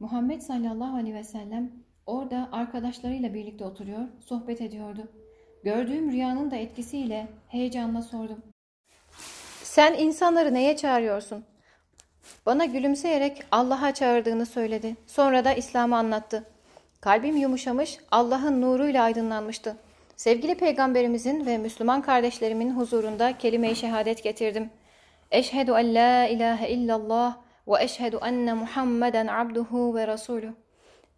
Muhammed sallallahu aleyhi ve sellem orada arkadaşlarıyla birlikte oturuyor, sohbet ediyordu. Gördüğüm rüyanın da etkisiyle heyecanla sordum. Sen insanları neye çağırıyorsun? Bana gülümseyerek Allah'a çağırdığını söyledi. Sonra da İslam'ı anlattı. Kalbim yumuşamış, Allah'ın nuruyla aydınlanmıştı. Sevgili peygamberimizin ve Müslüman kardeşlerimin huzurunda kelime-i şehadet getirdim. Eşhedü en la ilahe illallah ve eşhedü enne Muhammeden abduhu ve rasuluh.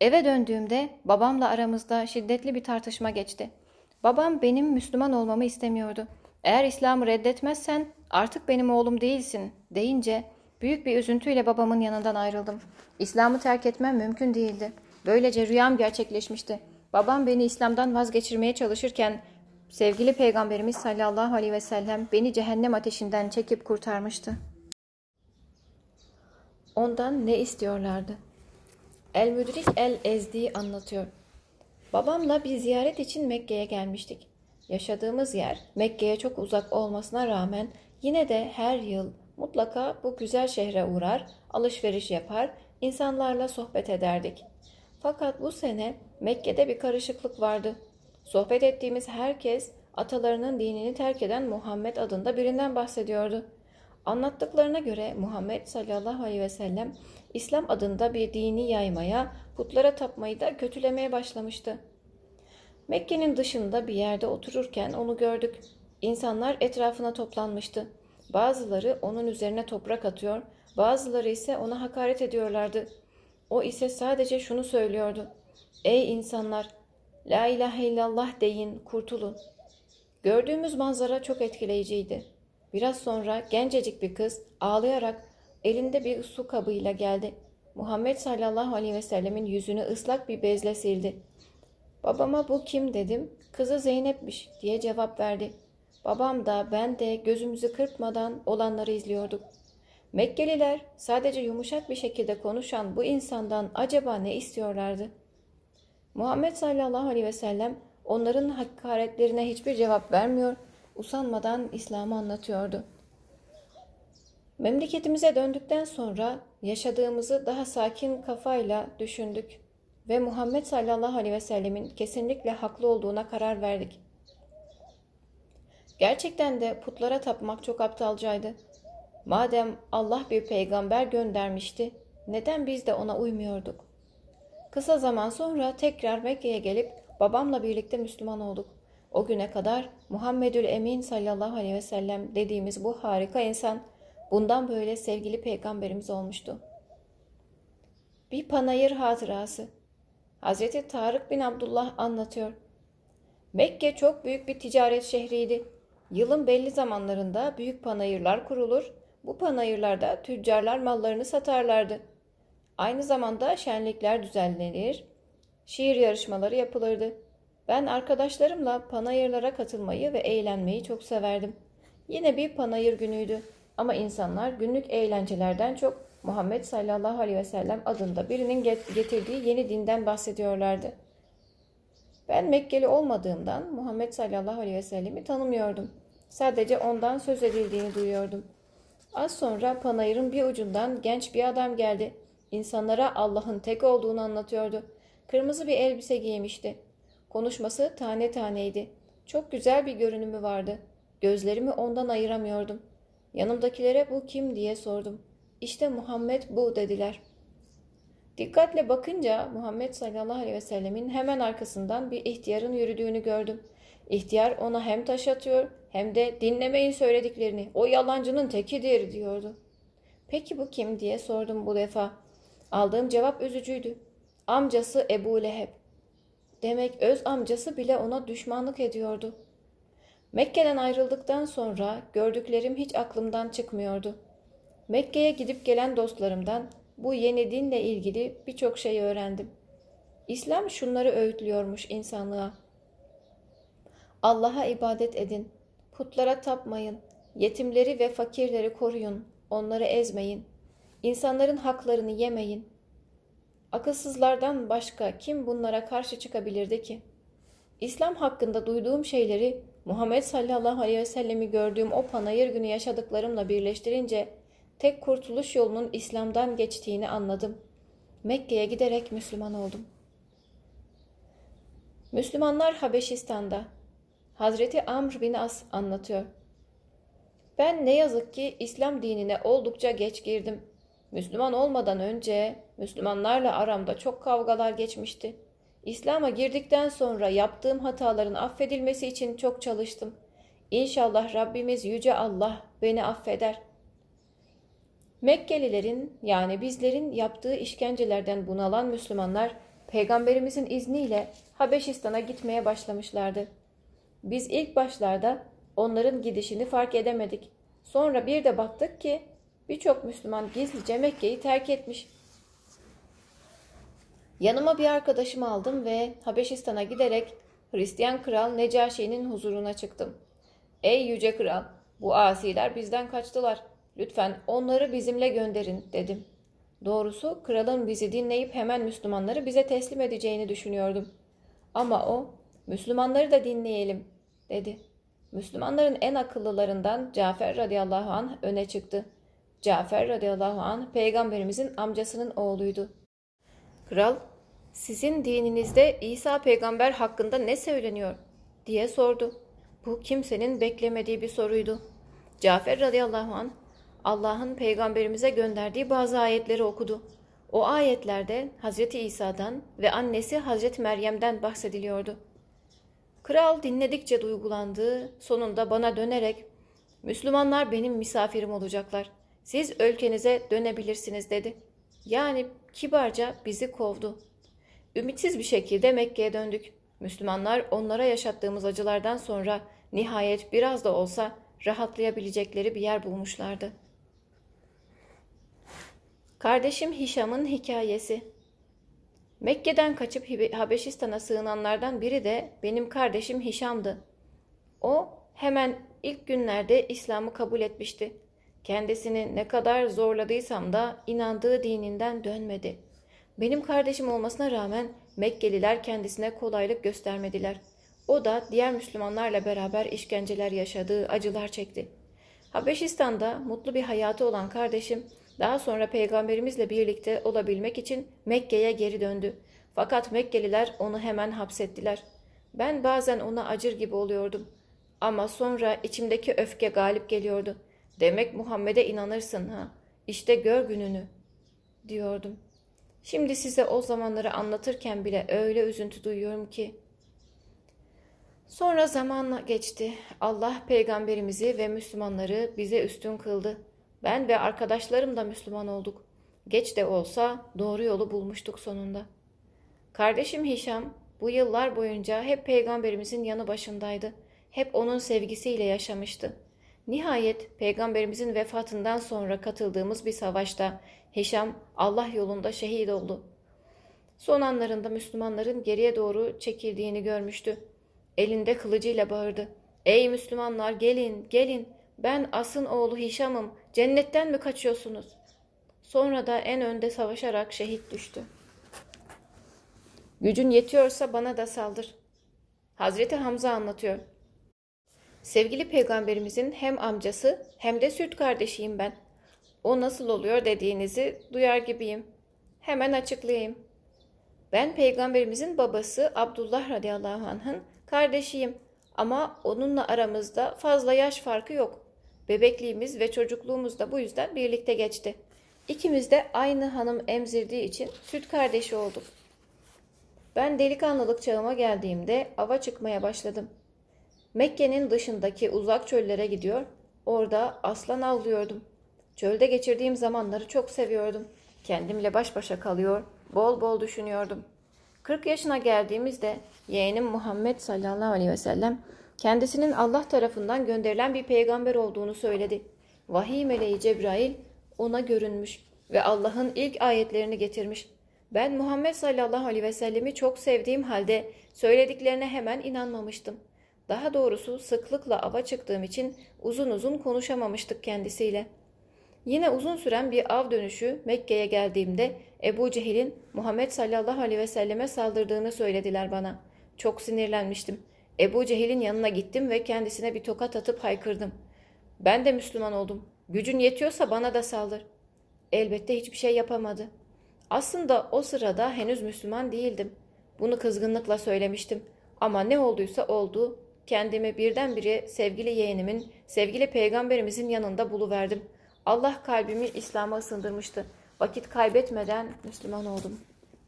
Eve döndüğümde babamla aramızda şiddetli bir tartışma geçti. Babam benim Müslüman olmamı istemiyordu. Eğer İslam'ı reddetmezsen artık benim oğlum değilsin deyince büyük bir üzüntüyle babamın yanından ayrıldım. İslam'ı terk etmem mümkün değildi. Böylece rüyam gerçekleşmişti. Babam beni İslam'dan vazgeçirmeye çalışırken sevgili Peygamberimiz sallallahu aleyhi ve sellem beni cehennem ateşinden çekip kurtarmıştı. Ondan ne istiyorlardı? El-Müdrik el-Ezdi anlatıyor. Babamla bir ziyaret için Mekke'ye gelmiştik. Yaşadığımız yer Mekke'ye çok uzak olmasına rağmen yine de her yıl mutlaka bu güzel şehre uğrar, alışveriş yapar, insanlarla sohbet ederdik. Fakat bu sene Mekke'de bir karışıklık vardı. Sohbet ettiğimiz herkes atalarının dinini terk eden Muhammed adında birinden bahsediyordu. Anlattıklarına göre Muhammed sallallahu aleyhi ve sellem İslam adında bir dini yaymaya, putlara tapmayı da kötülemeye başlamıştı. Mekke'nin dışında bir yerde otururken onu gördük. İnsanlar etrafına toplanmıştı. Bazıları onun üzerine toprak atıyor, bazıları ise ona hakaret ediyorlardı. O ise sadece şunu söylüyordu. Ey insanlar! La ilahe illallah deyin, kurtulun. Gördüğümüz manzara çok etkileyiciydi. Biraz sonra gencecik bir kız ağlayarak elinde bir su kabıyla geldi. Muhammed sallallahu aleyhi ve sellemin yüzünü ıslak bir bezle sildi. Babama bu kim dedim. Kızı Zeynep'miş diye cevap verdi. Babam da ben de gözümüzü kırpmadan olanları izliyorduk. Mekkeliler sadece yumuşak bir şekilde konuşan bu insandan acaba ne istiyorlardı? Muhammed sallallahu aleyhi ve sellem onların hakaretlerine hiçbir cevap vermiyor, usanmadan İslam'ı anlatıyordu. Memleketimize döndükten sonra yaşadığımızı daha sakin kafayla düşündük ve Muhammed sallallahu aleyhi ve sellemin kesinlikle haklı olduğuna karar verdik. Gerçekten de putlara tapmak çok aptalcaydı. Madem Allah bir peygamber göndermişti, neden biz de ona uymuyorduk? Kısa zaman sonra tekrar Mekke'ye gelip babamla birlikte Müslüman olduk. O güne kadar Muhammedül Emin sallallahu aleyhi ve sellem dediğimiz bu harika insan bundan böyle sevgili peygamberimiz olmuştu. Bir panayır hatırası. Hazreti Tarık bin Abdullah anlatıyor. Mekke çok büyük bir ticaret şehriydi. Yılın belli zamanlarında büyük panayırlar kurulur, bu panayırlarda tüccarlar mallarını satarlardı. Aynı zamanda şenlikler düzenlenir, şiir yarışmaları yapılırdı. Ben arkadaşlarımla panayırlara katılmayı ve eğlenmeyi çok severdim. Yine bir panayır günüydü ama insanlar günlük eğlencelerden çok Muhammed sallallahu aleyhi ve sellem adında birinin getirdiği yeni dinden bahsediyorlardı. Ben Mekkeli olmadığımdan Muhammed sallallahu aleyhi ve sellemi tanımıyordum. Sadece ondan söz edildiğini duyuyordum. Az sonra panayırın bir ucundan genç bir adam geldi. İnsanlara Allah'ın tek olduğunu anlatıyordu. Kırmızı bir elbise giymişti. Konuşması tane taneydi. Çok güzel bir görünümü vardı. Gözlerimi ondan ayıramıyordum. Yanımdakilere bu kim diye sordum. İşte Muhammed bu dediler. Dikkatle bakınca Muhammed sallallahu aleyhi ve sellemin hemen arkasından bir ihtiyarın yürüdüğünü gördüm. İhtiyar ona hem taş atıyor hem de dinlemeyin söylediklerini. O yalancının tekidir diyordu. Peki bu kim diye sordum bu defa. Aldığım cevap üzücüydü. Amcası Ebu Leheb. Demek öz amcası bile ona düşmanlık ediyordu. Mekke'den ayrıldıktan sonra gördüklerim hiç aklımdan çıkmıyordu. Mekke'ye gidip gelen dostlarımdan bu yeni dinle ilgili birçok şey öğrendim. İslam şunları öğütlüyormuş insanlığa. Allah'a ibadet edin, putlara tapmayın, Yetimleri ve fakirleri koruyun, onları ezmeyin. İnsanların haklarını yemeyin. Akılsızlardan başka kim bunlara karşı çıkabilirdi ki? İslam hakkında duyduğum şeyleri Muhammed sallallahu aleyhi ve sellemi gördüğüm o panayır günü yaşadıklarımla birleştirince tek kurtuluş yolunun İslam'dan geçtiğini anladım. Mekke'ye giderek Müslüman oldum. Müslümanlar Habeşistan'da. Hazreti Amr bin As anlatıyor. Ben ne yazık ki İslam dinine oldukça geç girdim. Müslüman olmadan önce Müslümanlarla aramda çok kavgalar geçmişti. İslam'a girdikten sonra yaptığım hataların affedilmesi için çok çalıştım. İnşallah Rabbimiz Yüce Allah beni affeder. Mekkelilerin yani bizlerin yaptığı işkencelerden bunalan Müslümanlar Peygamberimizin izniyle Habeşistan'a gitmeye başlamışlardı. Biz ilk başlarda onların gidişini fark edemedik. Sonra bir de baktık ki birçok Müslüman gizlice Mekke'yi terk etmiş. Yanıma bir arkadaşımı aldım ve Habeşistan'a giderek Hristiyan kral Necaşi'nin huzuruna çıktım. Ey yüce kral, bu asiler bizden kaçtılar. Lütfen onları bizimle gönderin dedim. Doğrusu kralın bizi dinleyip hemen Müslümanları bize teslim edeceğini düşünüyordum. Ama o, Müslümanları da dinleyelim dedi. Müslümanların en akıllılarından Cafer radıyallahu anh öne çıktı. Cafer radıyallahu anh peygamberimizin amcasının oğluydu. Kral, sizin dininizde İsa peygamber hakkında ne söyleniyor diye sordu. Bu kimsenin beklemediği bir soruydu. Cafer radıyallahu anh Allah'ın peygamberimize gönderdiği bazı ayetleri okudu. O ayetlerde Hazreti İsa'dan ve annesi Hazreti Meryem'den bahsediliyordu. Kral dinledikçe duygulandı, sonunda bana dönerek Müslümanlar benim misafirim olacaklar. Siz ülkenize dönebilirsiniz dedi. Yani kibarca bizi kovdu. Ümitsiz bir şekilde Mekke'ye döndük. Müslümanlar onlara yaşattığımız acılardan sonra nihayet biraz da olsa rahatlayabilecekleri bir yer bulmuşlardı. Kardeşim Hişam'ın hikayesi Mekke'den kaçıp Habeşistan'a sığınanlardan biri de benim kardeşim Hişam'dı. O hemen ilk günlerde İslam'ı kabul etmişti. Kendisini ne kadar zorladıysam da inandığı dininden dönmedi. Benim kardeşim olmasına rağmen Mekkeliler kendisine kolaylık göstermediler. O da diğer Müslümanlarla beraber işkenceler yaşadığı, acılar çekti. Habeşistan'da mutlu bir hayatı olan kardeşim daha sonra peygamberimizle birlikte olabilmek için Mekke'ye geri döndü. Fakat Mekkeliler onu hemen hapsettiler. Ben bazen ona acır gibi oluyordum. Ama sonra içimdeki öfke galip geliyordu. Demek Muhammed'e inanırsın ha. İşte gör gününü diyordum. Şimdi size o zamanları anlatırken bile öyle üzüntü duyuyorum ki. Sonra zaman geçti. Allah peygamberimizi ve Müslümanları bize üstün kıldı. Ben ve arkadaşlarım da Müslüman olduk. Geç de olsa doğru yolu bulmuştuk sonunda. Kardeşim Hişam bu yıllar boyunca hep peygamberimizin yanı başındaydı. Hep onun sevgisiyle yaşamıştı. Nihayet peygamberimizin vefatından sonra katıldığımız bir savaşta Hişam Allah yolunda şehit oldu. Son anlarında Müslümanların geriye doğru çekildiğini görmüştü. Elinde kılıcıyla bağırdı. Ey Müslümanlar gelin gelin ben As'ın oğlu Hişam'ım cennetten mi kaçıyorsunuz? Sonra da en önde savaşarak şehit düştü. Gücün yetiyorsa bana da saldır. Hazreti Hamza anlatıyor. Sevgili peygamberimizin hem amcası hem de süt kardeşiyim ben. O nasıl oluyor dediğinizi duyar gibiyim. Hemen açıklayayım. Ben peygamberimizin babası Abdullah radıyallahu anh'ın kardeşiyim. Ama onunla aramızda fazla yaş farkı yok. Bebekliğimiz ve çocukluğumuz da bu yüzden birlikte geçti. İkimiz de aynı hanım emzirdiği için süt kardeşi olduk. Ben delikanlılık çağıma geldiğimde ava çıkmaya başladım. Mekke'nin dışındaki uzak çöllere gidiyor, orada aslan avlıyordum. Çölde geçirdiğim zamanları çok seviyordum. Kendimle baş başa kalıyor, bol bol düşünüyordum. 40 yaşına geldiğimizde yeğenim Muhammed sallallahu aleyhi ve sellem kendisinin Allah tarafından gönderilen bir peygamber olduğunu söyledi. Vahiy meleği Cebrail ona görünmüş ve Allah'ın ilk ayetlerini getirmiş. Ben Muhammed sallallahu aleyhi ve sellemi çok sevdiğim halde söylediklerine hemen inanmamıştım. Daha doğrusu sıklıkla ava çıktığım için uzun uzun konuşamamıştık kendisiyle. Yine uzun süren bir av dönüşü Mekke'ye geldiğimde Ebu Cehil'in Muhammed sallallahu aleyhi ve selleme saldırdığını söylediler bana. Çok sinirlenmiştim. Ebu Cehil'in yanına gittim ve kendisine bir tokat atıp haykırdım. Ben de Müslüman oldum. Gücün yetiyorsa bana da saldır. Elbette hiçbir şey yapamadı. Aslında o sırada henüz Müslüman değildim. Bunu kızgınlıkla söylemiştim. Ama ne olduysa oldu. Kendimi birdenbire sevgili yeğenimin, sevgili peygamberimizin yanında buluverdim. Allah kalbimi İslam'a ısındırmıştı. Vakit kaybetmeden Müslüman oldum.''